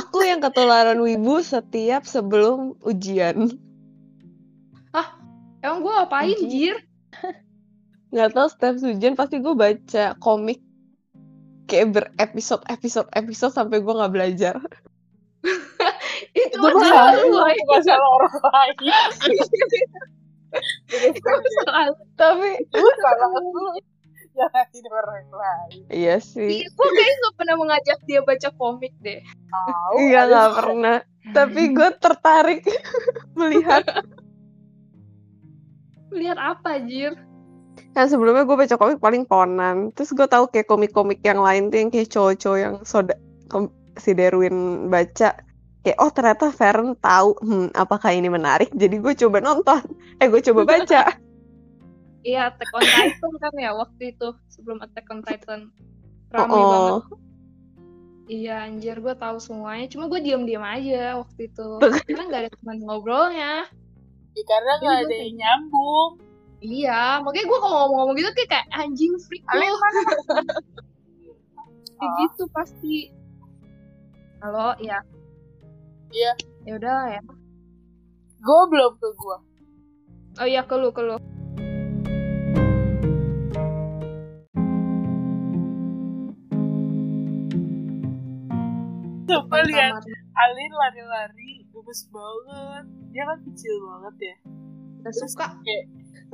Aku yang ketularan wibu setiap sebelum ujian. Emang gua apain, Anjing. Jir? Nggak tahu setiap ujian pasti gue baca komik kayak berepisode episode episode sampai gue nggak belajar. *laughs* Itu masalah lu, itu masalah orang lain. Itu masalah lu. Tapi masalah lu. *laughs* Nyalahin orang lain. iya sih. Ih, Gua kayaknya nggak pernah mengajak dia baca komik deh. Tahu. Iya nggak pernah. Tapi gue tertarik *laughs* melihat. Lihat apa, Jir? Kan sebelumnya gue baca komik paling Conan. Terus gue tahu kayak komik-komik yang lain tuh yang kayak cowok-cowok yang soda si Derwin baca. Kayak oh ternyata Feren tahu hmm, apakah ini menarik. Jadi gue coba nonton. Eh gue coba baca. *laughs* Iya, Attack on Titan kan ya waktu itu sebelum Attack on Titan. Rame Oh, banget. Iya, anjir gue tahu semuanya. Cuma gue diam-diam aja waktu itu. *laughs* Karena nggak ada teman ngobrolnya. Ya, karena nggak ada yang nyambung. Iya, makanya gue kalau ngomong-ngomong gitu kayak, kayak anjing freak lu. *laughs* Kayak Oh. gitu pasti. Halo, iya. Iya. Ya udah ya. Gue belum ke gue. Oh iya, ke lu, ke lu. Coba lihat. Alin lari-lari, gemes banget. Dia kan kecil banget ya. Gak suka. Kayak,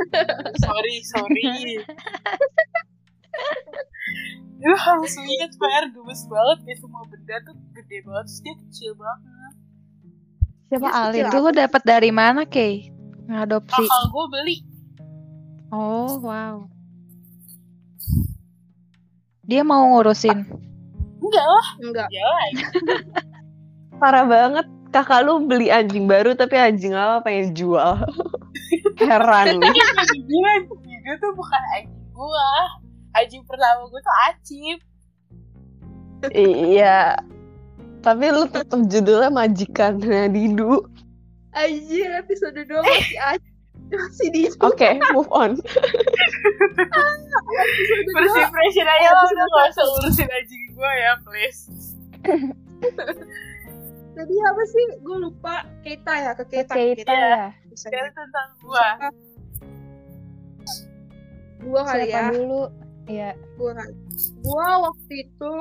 *laughs* sorry, sorry. *laughs* Lu harus lihat PR gemes banget kayak semua benda tuh gede banget, terus dia kecil banget. Siapa Dia Alin? kecil Tuh lu dapat dari mana, Kay? Ngadopsi. Kakak gue beli. Oh, wow. Dia mau ngurusin. Enggak lah, Enggak. ya lah. *laughs* Parah banget. Kakak lu beli anjing baru tapi anjing lama pengen jual. *laughs* Heran nih. Itu tuh bukan anjing gua. Anjing pertama gua tuh Acip. iya. Tapi lu tetap judulnya majikannya Didu. Anjir, episode 2 masih aja. Masih di Oke, move on. First impression aja lah, udah gak usah urusin anjing gua ya, please. Tadi apa sih? Gue lupa. Keita ya, ke Keita. Keita Keita. ya. Bisa Sekarang tentang gua. Gua kali Siapa ya. dulu? Iya. Gua kali. Gua waktu itu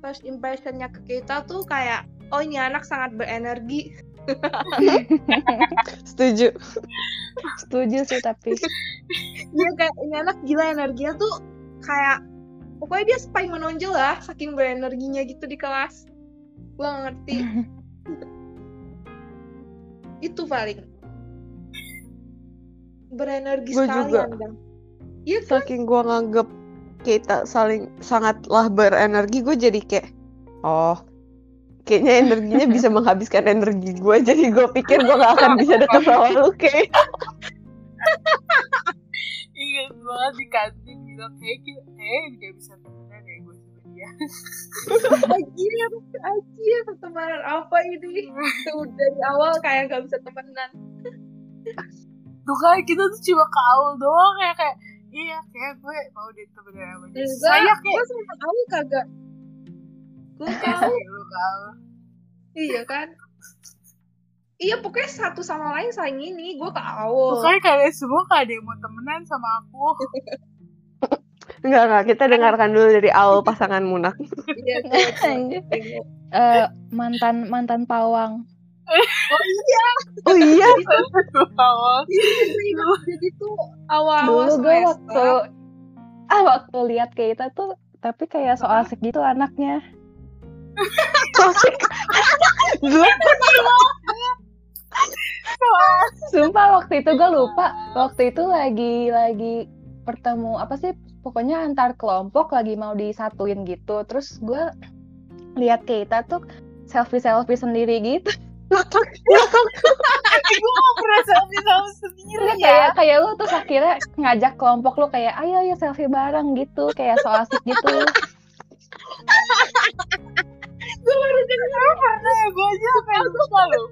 first impressionnya ke Keita tuh kayak oh ini anak sangat berenergi. *laughs* Setuju. Setuju sih tapi. Dia kayak ini anak gila energinya tuh kayak pokoknya dia paling menonjol lah saking berenerginya gitu di kelas. Gua nggak ngerti. *laughs* Itu paling berenergi Gua sekali juga. Iya kan? Saking gua nganggep kita saling sangatlah berenergi, gue jadi kayak, oh, kayaknya energinya *laughs* bisa menghabiskan energi gue, jadi gue pikir gue gak akan bisa deket sama *laughs* lu, kayak. Ingat banget di kantin bilang kayak gitu, eh gak bisa temenan ya gue sama dia. *laughs* Anjir, anjir, pertemanan apa ini? Tuh dari awal kayak gak bisa temenan. Tuh kan kita tuh cuma kaul doang ya kayak iya kayak gue mau deh temenan sama dia. Saya gue kayak sama kamu kagak. Gue eh, *laughs* tahu, iya kan? Iya pokoknya satu sama lain saling ini, gue ke Tuh awal. kan kalian semua gak ada yang mau temenan sama aku. *laughs* Enggak, enggak, kita dengarkan dulu dari awal pasangan Munak. Iya. *laughs* Eh, mantan mantan pawang. Oh iya, Kaul. Iya, Jadi tuh awal-awal Dulu gue waktu ah waktu lihat Keita tuh tapi kayak so asik gitu anaknya. *laughs* Sosik. Gue Sumpah waktu itu gue lupa. Waktu itu lagi lagi bertemu apa sih? Pokoknya antar kelompok lagi mau disatuin gitu. Terus gue lihat Keita tuh selfie selfie sendiri gitu. Gue gak pernah selfie sama sendiri ya. kayak kayak lu tuh akhirnya ngajak kelompok lu kayak ayo ayo selfie bareng gitu, kayak so asik gitu. Pernah ya gue aja sampai lupa lu.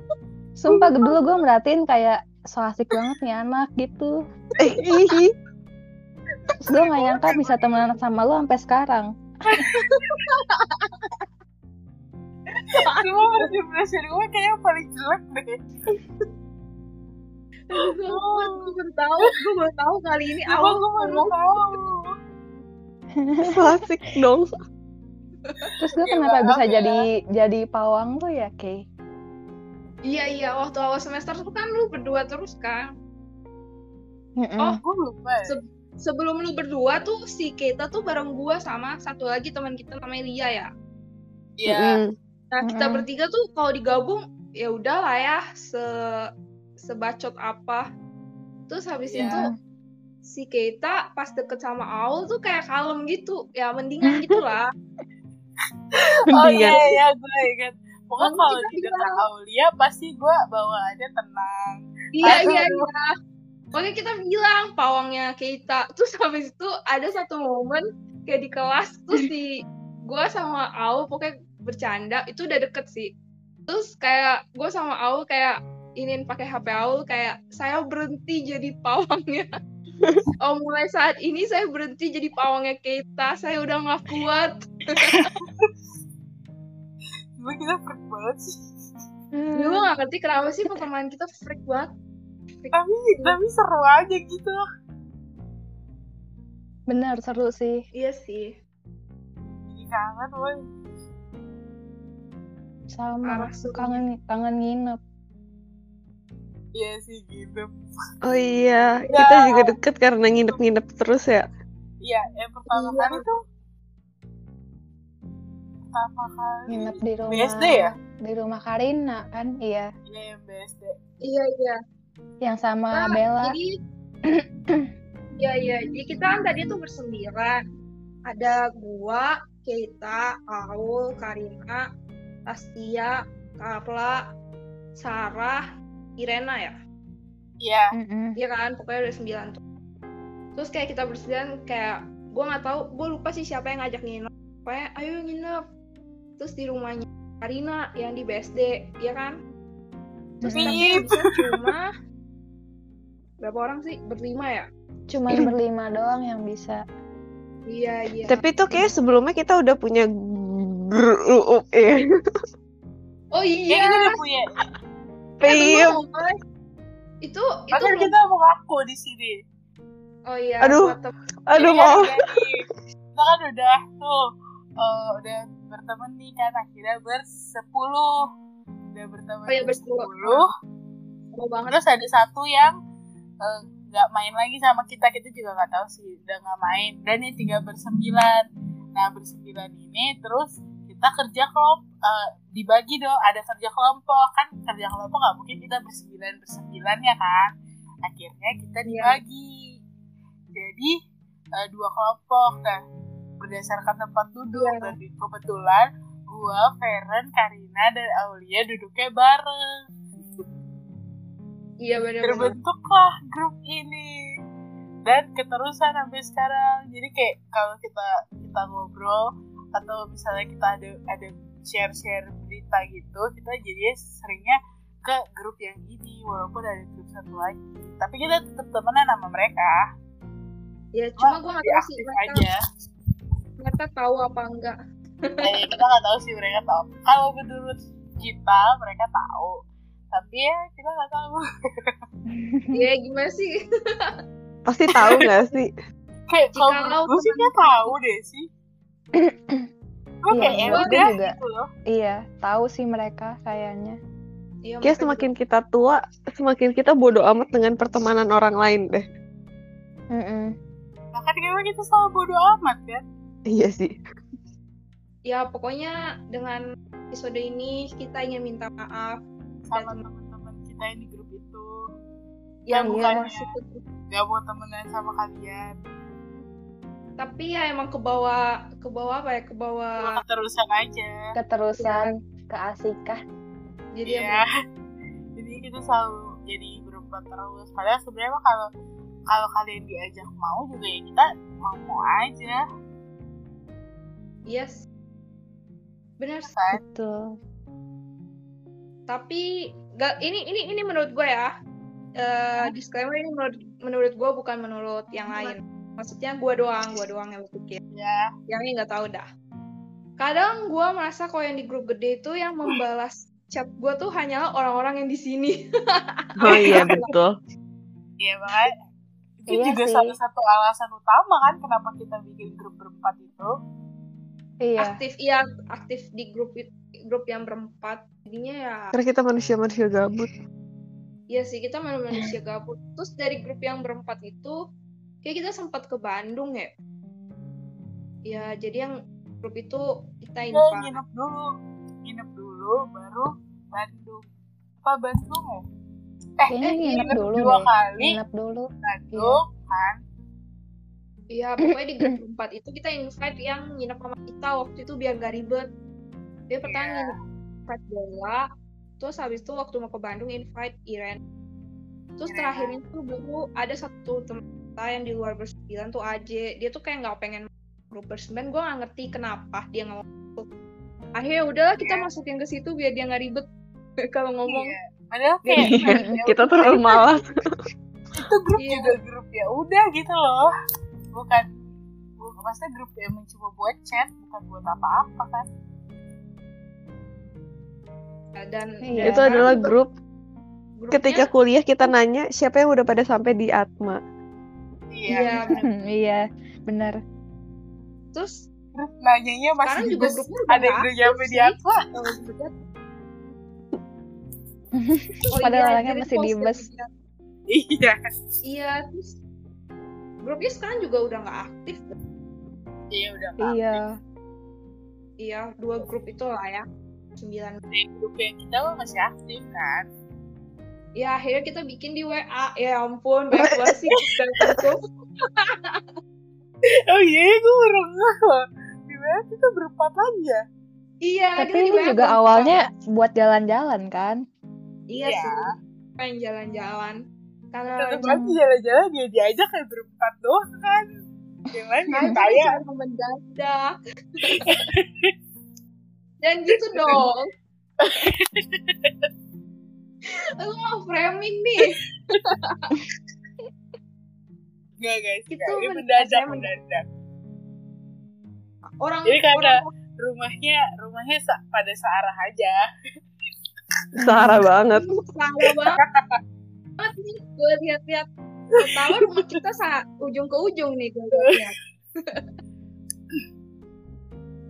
Sumpah dulu gue merhatiin kayak so asik banget nih anak gitu. Ih, Terus gue gak nyangka bisa temenan sama lu sampai sekarang. *laughs* Cuma impression gue kayaknya paling jelek deh. Gue gue baru tahu, gue baru tahu kali ini awal gue baru tahu. *laughs* so asik dong. Terus gue Ya, kenapa maaf bisa ya. jadi jadi pawang tuh ya, Kay? Iya iya waktu awal semester tuh kan lu berdua terus kan. Mm-mm. Oh, Gue lupa ya. Se- sebelum lu berdua tuh si Keita tuh bareng gua sama satu lagi teman kita namanya Lia ya. Iya. Mm. Nah kita Mm-mm. bertiga tuh kalau digabung ya udah lah ya se sebacot apa. Terus habis Iya. itu si Keita pas deket sama Aul tuh kayak kalem gitu. Ya mendingan gitu lah. *laughs* Oh Mendingan. iya iya gue ingat. Pokoknya Nanti kalau kita di dekat bilang. Aulia pasti gue bawaannya tenang. Iya Aduh. iya iya. Pokoknya kita bilang pawangnya Keita. Terus habis itu ada satu momen kayak di kelas tuh si gue sama Aul pokoknya bercanda itu udah deket sih. Terus kayak gue sama Aul kayak inin pakai HP Aul kayak saya berhenti jadi pawangnya. *laughs* oh mulai saat ini saya berhenti jadi pawangnya Keita. Saya udah nggak kuat. Cuma kita freak banget sih. Hmm. Gue gak ngerti kenapa sih pertemanan kita freak banget. Tapi tapi seru aja gitu. Bener seru sih. Iya sih. Jadi kangen woy. Sama seru. kangen kangen nginep. Iya sih gitu. Oh iya, Ya. kita juga deket karena nginep-nginep terus ya. Iya, yang pertama Iya. kali tuh pertama kali Nginep di rumah. BSD ya? Di rumah Karina kan? Iya. Iya yang BSD. Iya iya. Yang sama Nah, Bella. Jadi *clears throat* Iya iya. Jadi kita kan tadi tuh bersembilan. Ada gua, Keita, Aul, Karina, Astia, Carla, Sarah, Irena ya. Iya. Iya kan, pokoknya ada sembilan tuh. Terus kayak kita bersembilan kayak gua nggak tahu, gua lupa sih siapa yang ngajak nginep. Pokoknya ayo nginep. Terus di rumahnya Karina yang di BSD, ya kan? Terus tapi Bip. bisa cuma *laughs* berapa orang sih? Berlima ya? Cuman *clears throat* berlima doang yang bisa. Iya iya. Tapi itu kayak sebelumnya kita udah punya grup ya. Oh Iya. iya. kita udah punya. Eh, Iya. Boy. Itu itu belum- kita mau ngaku di sini. Oh iya. Aduh. tem- Aduh Jadi kan mau. jadi, Kita kan udah tuh eh, udah berteman nih kan akhirnya bersepuluh. Udah berteman Oh iya, bersepuluh. Mau banget. Terus ada satu yang eh, nggak main lagi sama kita kita juga nggak tahu sih udah nggak main dan ini tinggal bersembilan nah bersembilan ini terus kita kerja kelompok eh, dibagi dong ada kerja kelompok. Kan kerja kelompok nggak mungkin kita bersembilan bersembilan ya kan? Akhirnya kita Iya. dibagi. Jadi eh, dua kelompok. Nah berdasarkan tempat duduk Iya. dan kebetulan gua, Feren, Karina dan Aulia duduknya bareng. Iya benar-benar. terbentuklah grup ini. Dan keterusan sampai sekarang. Jadi kayak kalau kita kita ngobrol atau misalnya kita ada ada share share berita gitu kita jadi seringnya ke grup yang ini walaupun ada grup satu lagi. Tapi kita tetap temenan sama mereka. Ya cuma gue nggak tahu sih mereka, aja. mereka tahu apa enggak. eh, kita nggak tahu sih mereka tahu. Kalau menurut kita mereka tahu. Tapi ya kita nggak tahu. *laughs* Ya gimana sih? Pasti tahu nggak sih? kayak kalau gue sih dia tahu deh sih *clears throat* Iya, kayak ya udah juga. gitu loh Iya, tahu sih mereka kayaknya. Iya, Kayak semakin kita tua, semakin kita bodoh amat dengan pertemanan orang lain deh. Mm-mm. bahkan kayaknya kita sama bodo amat kan Iya sih. ya pokoknya dengan episode ini kita ingin minta maaf sama teman-teman kita yang di grup itu yang iya. bukan grup. gak mau temenan sama kalian tapi ya emang ke bawah ke bawah apa ya? Ke bawah keterusan aja. Keterusan keasikan. jadi Iya. emang *laughs* jadi kita selalu jadi berempat terus. Padahal sebenarnya kalau kalau kalian diajak mau juga ya kita mau mau aja. Yes. Benar kan? Betul. tapi gak ini ini ini menurut gue ya. Eh disclaimer ini menurut menurut gue bukan menurut yang lain maksudnya gue doang gue doang yang berpikir ya yang ini nggak tahu dah kadang gue merasa kalau yang di grup gede itu yang membalas chat gue tuh hanyalah orang-orang yang di sini *laughs* Oh iya betul. iya makanya itu Iya juga sih. salah satu alasan utama kan kenapa kita bikin grup berempat itu Iya. aktif iya aktif di grup grup yang berempat jadinya ya Karena kita manusia-manusia gabut. Iya sih kita manusia gabut. Terus dari grup yang berempat itu kayak kita sempat ke Bandung ya. Ya jadi yang grup itu kita ya invite. nginep dulu nginep dulu baru Bandung apa Bandung ya eh Kayaknya eh, nginep dulu dua deh. kali Nginep dulu. Bandung kan Iya pokoknya di grup berempat itu kita invite yang nginep sama kita waktu itu biar gak ribet. Dia pertama Iya. invite Bella, terus habis itu waktu mau ke Bandung invite Iren. Terus Iya. terakhirnya tuh dulu ada satu teman kita yang di luar bersembilan tuh AJ. Dia tuh kayak nggak pengen grup bersembilan. Gue nggak ngerti kenapa dia nggak mau masuk. Akhirnya udahlah kita Iya. masukin ke situ biar dia nggak ribet *laughs* kalau ngomong. Iya. padahal kayak *laughs* ya Kita terlalu malas. itu grup Iya. juga grup ya udah gitu loh bukan bukan maksudnya grup yang mencoba buat chat bukan buat apa-apa kan dan Iya. Itu adalah grup grupnya- ketika kuliah kita nanya siapa yang udah pada sampai di Atma. Iya iya bener. *laughs* iya, benar. terus nanyanya masih sekarang di juga grupnya ada yang udah aktif nyampe di disebut. *laughs* Oh Padahal iya, orangnya masih di bus. iya Iya, terus grupnya sekarang juga udah nggak aktif. iya udah nggak Iya. Iya, dua grup itu lah ya. Sembilan. aktif. grup yang kita masih aktif kan Ya akhirnya kita bikin di WA. Ya ampun, banyak *laughs* banget sih oh iya gue baru ngeh loh gimana kita berempat lagi ya Iya, kita Tapi di ini WA juga berempat. awalnya buat jalan-jalan kan? Iya Iya. sih. Pengen jalan-jalan. Karena tetap aja jalan-jalan dia diajak kayak berempat doang kan yang lain saya cuma mendadak. Dan gitu *laughs* dong. *laughs* Lu mau framing nih. *laughs* Nggak guys, Itu nggak. ini men- mendadak mendadak. Orang Jadi karena orang rumahnya rumahnya sa- pada searah aja. Sahara banget. salah banget nih gue lihat-lihat pertama rumah kita saat ujung ke ujung nih gue lihat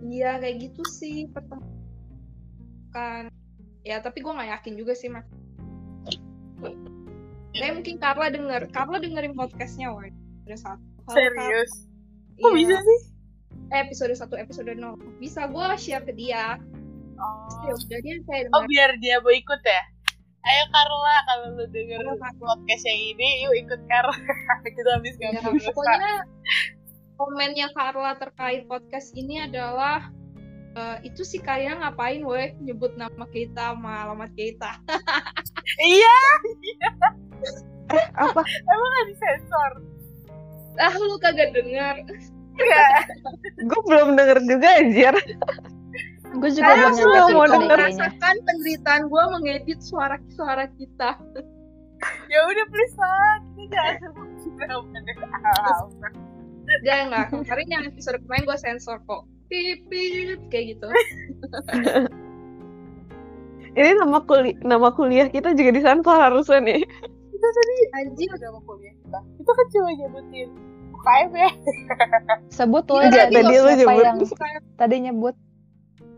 iya kayak gitu sih pertama kan ya tapi gue nggak yakin juga sih mas Kayak mungkin Carla denger Carla dengerin podcastnya woy ada satu Serius? Kok Iya. bisa sih? Eh, episode 1 episode 0 bisa gue share ke dia ya Oh. udah dia kayak oh biar dia mau ikut ya? Ayo Carla, kalau lu denger Halo, podcast yang ini, yuk ikut Carla. *laughs* Kita habis Ya, ngomong pokoknya komennya Carla terkait podcast ini adalah eh, itu si kalian ngapain weh nyebut nama kita sama alamat kita *laughs* Iya, Apa? emang gak disensor? ah lu kagak denger Iya. Gue belum denger juga anjir. Gue juga Saya belum belum nyampe mau denger. merasakan penderitaan gue mengedit suara-suara kita Ya udah please lah, kita jangan sebut dia nggak kemarin yang episode kemarin gue sensor kok pip pip kayak gitu *laughs* Ini nama kuliah nama kuliah kita juga di sensor harusnya nih. Anjir Udah mau kuliah kita. Itu kan cuma nyebutin UKM ya. Sebut lo Iya, jadi tadi siapa nyebut. yang tadi nyebut.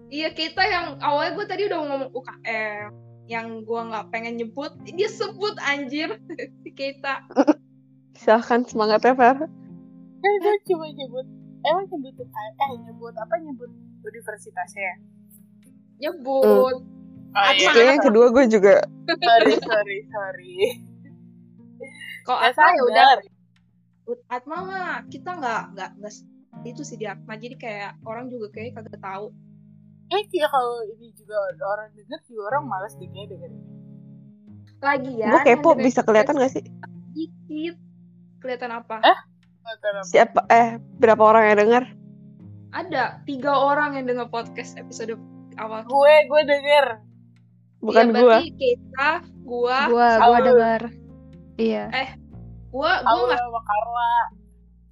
iya kita yang awalnya gue tadi udah ngomong UKM yang gue nggak pengen nyebut dia sebut anjir si *laughs* kita Silahkan semangat ya, Fer. Kan gue cuma nyebut, emang nyebut UKM, eh nyebut apa nyebut universitasnya ya? nyebut Oh Atma. Kayaknya yang kedua gue juga. sorry, sorry, sorry. Kok Atma ya udah. Atma mah kita nggak nggak nggak itu sih di Atma jadi kayak orang juga kayak kagak tahu Eh, kayak kalau ini juga orang denger juga orang males deh kayak dengerin. lagi ya gue kepo bisa kelihatan gak sih? dikit kelihatan apa apa. Siapa eh berapa orang yang denger? ada tiga orang yang denger podcast episode awal Gue, gue denger. Bukan Iya, gue. kita gua Gua gua Saul. Iya. gua gua Aku nggak sama Carla.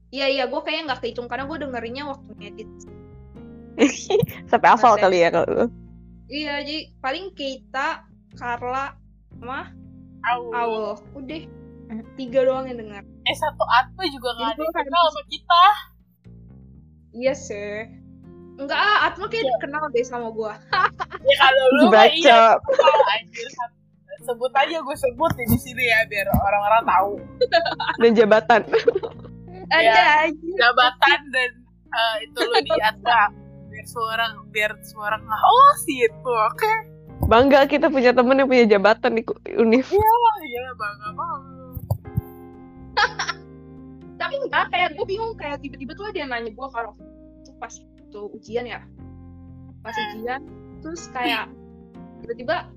iya iya gua kayaknya nggak kehitung karena gua dengerinnya waktu ngedit *laughs* Sampai hafal Masih. kali ya kalau iya jadi paling kita Carla sama Aul. Aul udah tiga doang yang denger Eh, satu Atma juga Jadi gak ada gue kan kenal sama kita. iya sih enggak Atma kayak kenal deh sama gua Ya kalau lu mah iya, Baca. kenal anjir. Sebut aja gue sebut di sini ya biar orang-orang tahu dan jabatan. ada Iya. aja jabatan dan eh, itu lu di Atma biar semua orang biar semua orang nggak oh situ oke Bangga kita punya temen yang punya jabatan di univ. wah iya bangga banget *laughs* tapi enggak kayak gue bingung kayak tiba-tiba tuh ada yang nanya gue kalau tuh pas tuh ujian ya pas ujian terus kayak tiba-tiba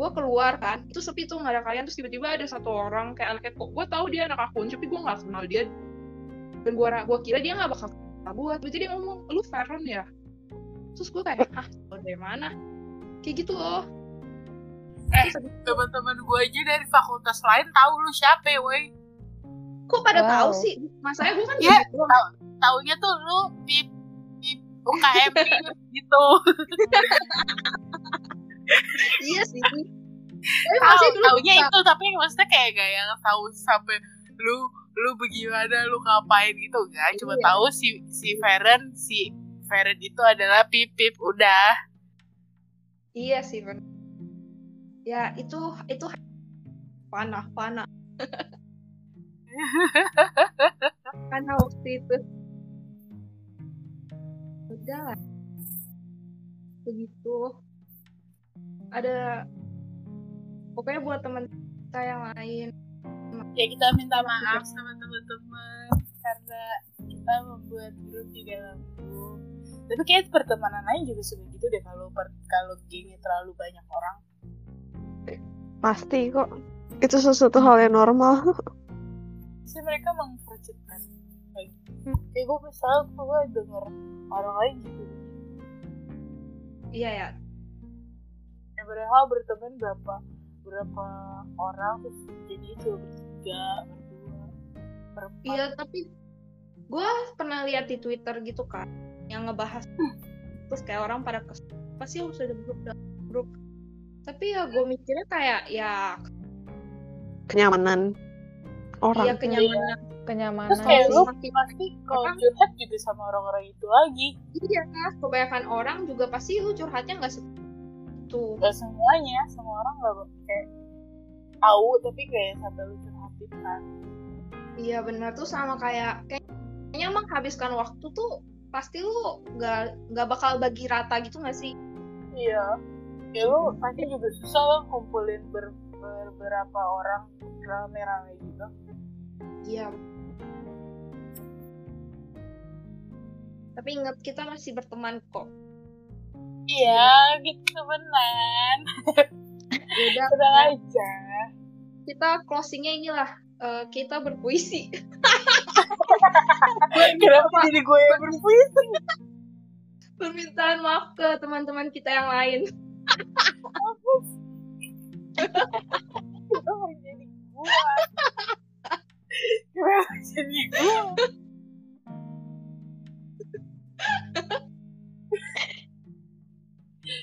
gue keluar kan itu sepi tuh nggak ada kalian terus tiba-tiba ada satu orang kayak anaknya kok gue tahu dia anak akun tapi gue nggak kenal dia dan gue gua kira dia nggak bakal kenal gue terus dia ngomong lu Veron ya terus gue kayak ah lo dari mana kayak gitu loh Eh, teman-teman gue aja dari fakultas lain tahu lu siapa, woi. Kok pada Wow. tahu sih? Masalahnya gue kan Iya, gitu doang. tahu. Taunya tuh lu di UKM gitu. *laughs* suka- itu tapi maksudnya kayak gak yang tahu sampai lu lu bagaimana lu ngapain gitu kan cuma Iya. tahu si si Feren si Feren itu adalah pipip udah Iya sih bener. Ya itu itu panah panah. *laughs* panah waktu itu. Udah lah. Begitu. Ada pokoknya buat teman kita yang lain. ya kita minta maaf sama teman-teman karena kita membuat grup di dalam grup tapi kayak pertemanan lain juga suka gitu deh kalau per, kalau gengnya terlalu banyak orang Pasti kok. Itu sesuatu hal yang normal. sih mereka mengkerucutkan kayak kayak gue misal gue denger orang lain gitu Iya ya. ya padahal berteman berapa berapa orang terus jadi cuma bertiga berdua berempat. Iya tapi gue pernah lihat di Twitter gitu kan yang ngebahas terus kayak orang pada kes pasti harus ada grup dalam grup? Tapi ya gue mikirnya kayak ya Kenyamanan orang. ya kenyamanan kenyamanan terus kayak lu pasti kalau curhat juga sama orang-orang itu lagi. Iya kebanyakan orang juga pasti lu curhatnya nggak tuh gak semuanya semua orang gak kayak tahu tapi kayak sampai lu curhatin kan. Iya benar tuh sama kayak kayaknya menghabiskan waktu tuh pasti lu nggak nggak bakal bagi rata gitu nggak sih? Iya. Ya lu pasti juga susah lo kumpulin ber- beberapa orang rame-rame gitu. Iya. Tapi ingat kita masih berteman kok iya gitu temenan. Udah *laughs* ya, aja. Kita closingnya inilah eh, kita berpuisi. *laughs* Kenapa jadi gue yang berpuisi? Permintaan maaf ke teman-teman kita yang lain. Kenapa jadi gue? Kenapa jadi gue *laughs*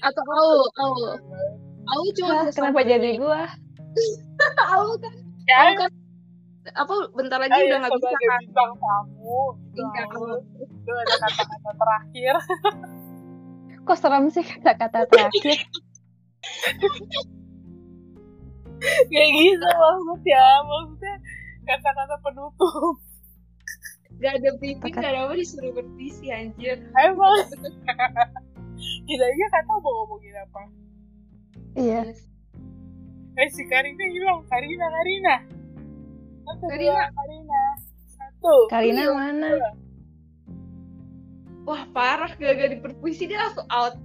atau au au. Au cuma bisa kenapa jadi gua? *laughs* Au kan. Ya. Au kan. Apa bentar lagi udah nggak bisa kan. bintang tamu gitu. Itu ada kata-kata terakhir. *laughs* Kok serem sih kata-kata terakhir? *laughs* Kayak gitu maksudnya maksudnya kata-kata penutup. Gak ada briefing, gak ada apa disuruh berpuisi anjir. emang kita aja kan tahu mau ngomongin apa. Iya. Eh si Karina hilang. Karina Karina. Satu Karina. dua Karina. Satu. Karina Iya. mana? Wah parah, gak di berpuisi dia langsung out.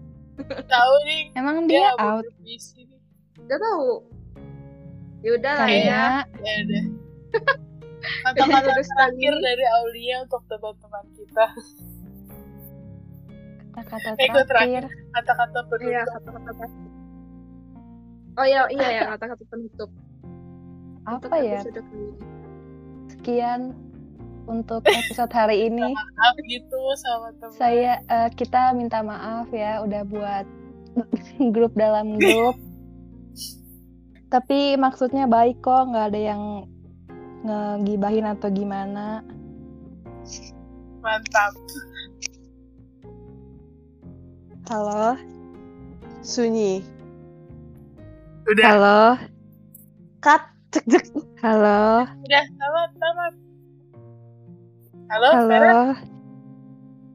tahu nih. Emang dia dia out? Gak tahu. Yaudah lah ya. Karina. Ya udah kata-kata terakhir dari Aulia untuk teman-teman kita kata-kata Eh, terakhir. kata-kata Iya, penutup kata-kata. Terakhir. Oh iya, iya ya, kata-kata penutup. Untuk apa ya? kali ini. sekian untuk episode hari *laughs* ini. Maaf gitu sama teman. Saya eh, kita minta maaf ya udah buat *laughs* grup dalam grup. *laughs* Tapi maksudnya baik kok nggak ada yang ngegibahin atau gimana. Mantap halo Sunyi. udah halo Cut. Cek cek. halo udah tamat tamat halo Feren halo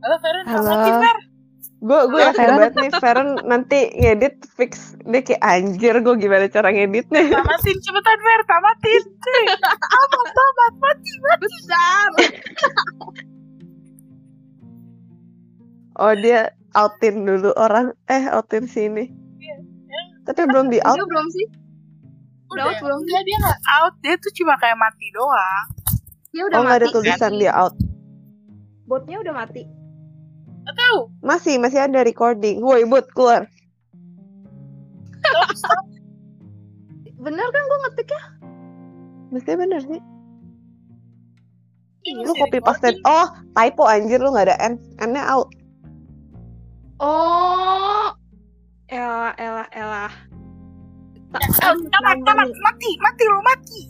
halo Feren Halo. Fer Gue gue Halo, yakin banget nih Feren nanti ngedit fix dia kayak anjir gue gimana cara ngeditnya. tamatin cepetan Fer tamatin Cuy. tamat tamat mati mati Besar. Oh dia outin dulu orang eh outin sini. Iya. Tapi belum di out. Udah belum sih? Udah out belum? Enggak, dia nggak out dia tuh cuma kayak mati doang Dia udah Oh nggak ada mati. tulisan dia out. Botnya udah mati. nggak tahu Masih masih ada recording. Woi bot keluar. bener kan gue ngetiknya? Mestinya bener sih. Ini Lu masih copy paste. Oh, typo anjir lu nggak ada N. N-nya out. Oh, elah, elah, elah. Ta- Eh, tamat, tamat, mati, mati lu, mati.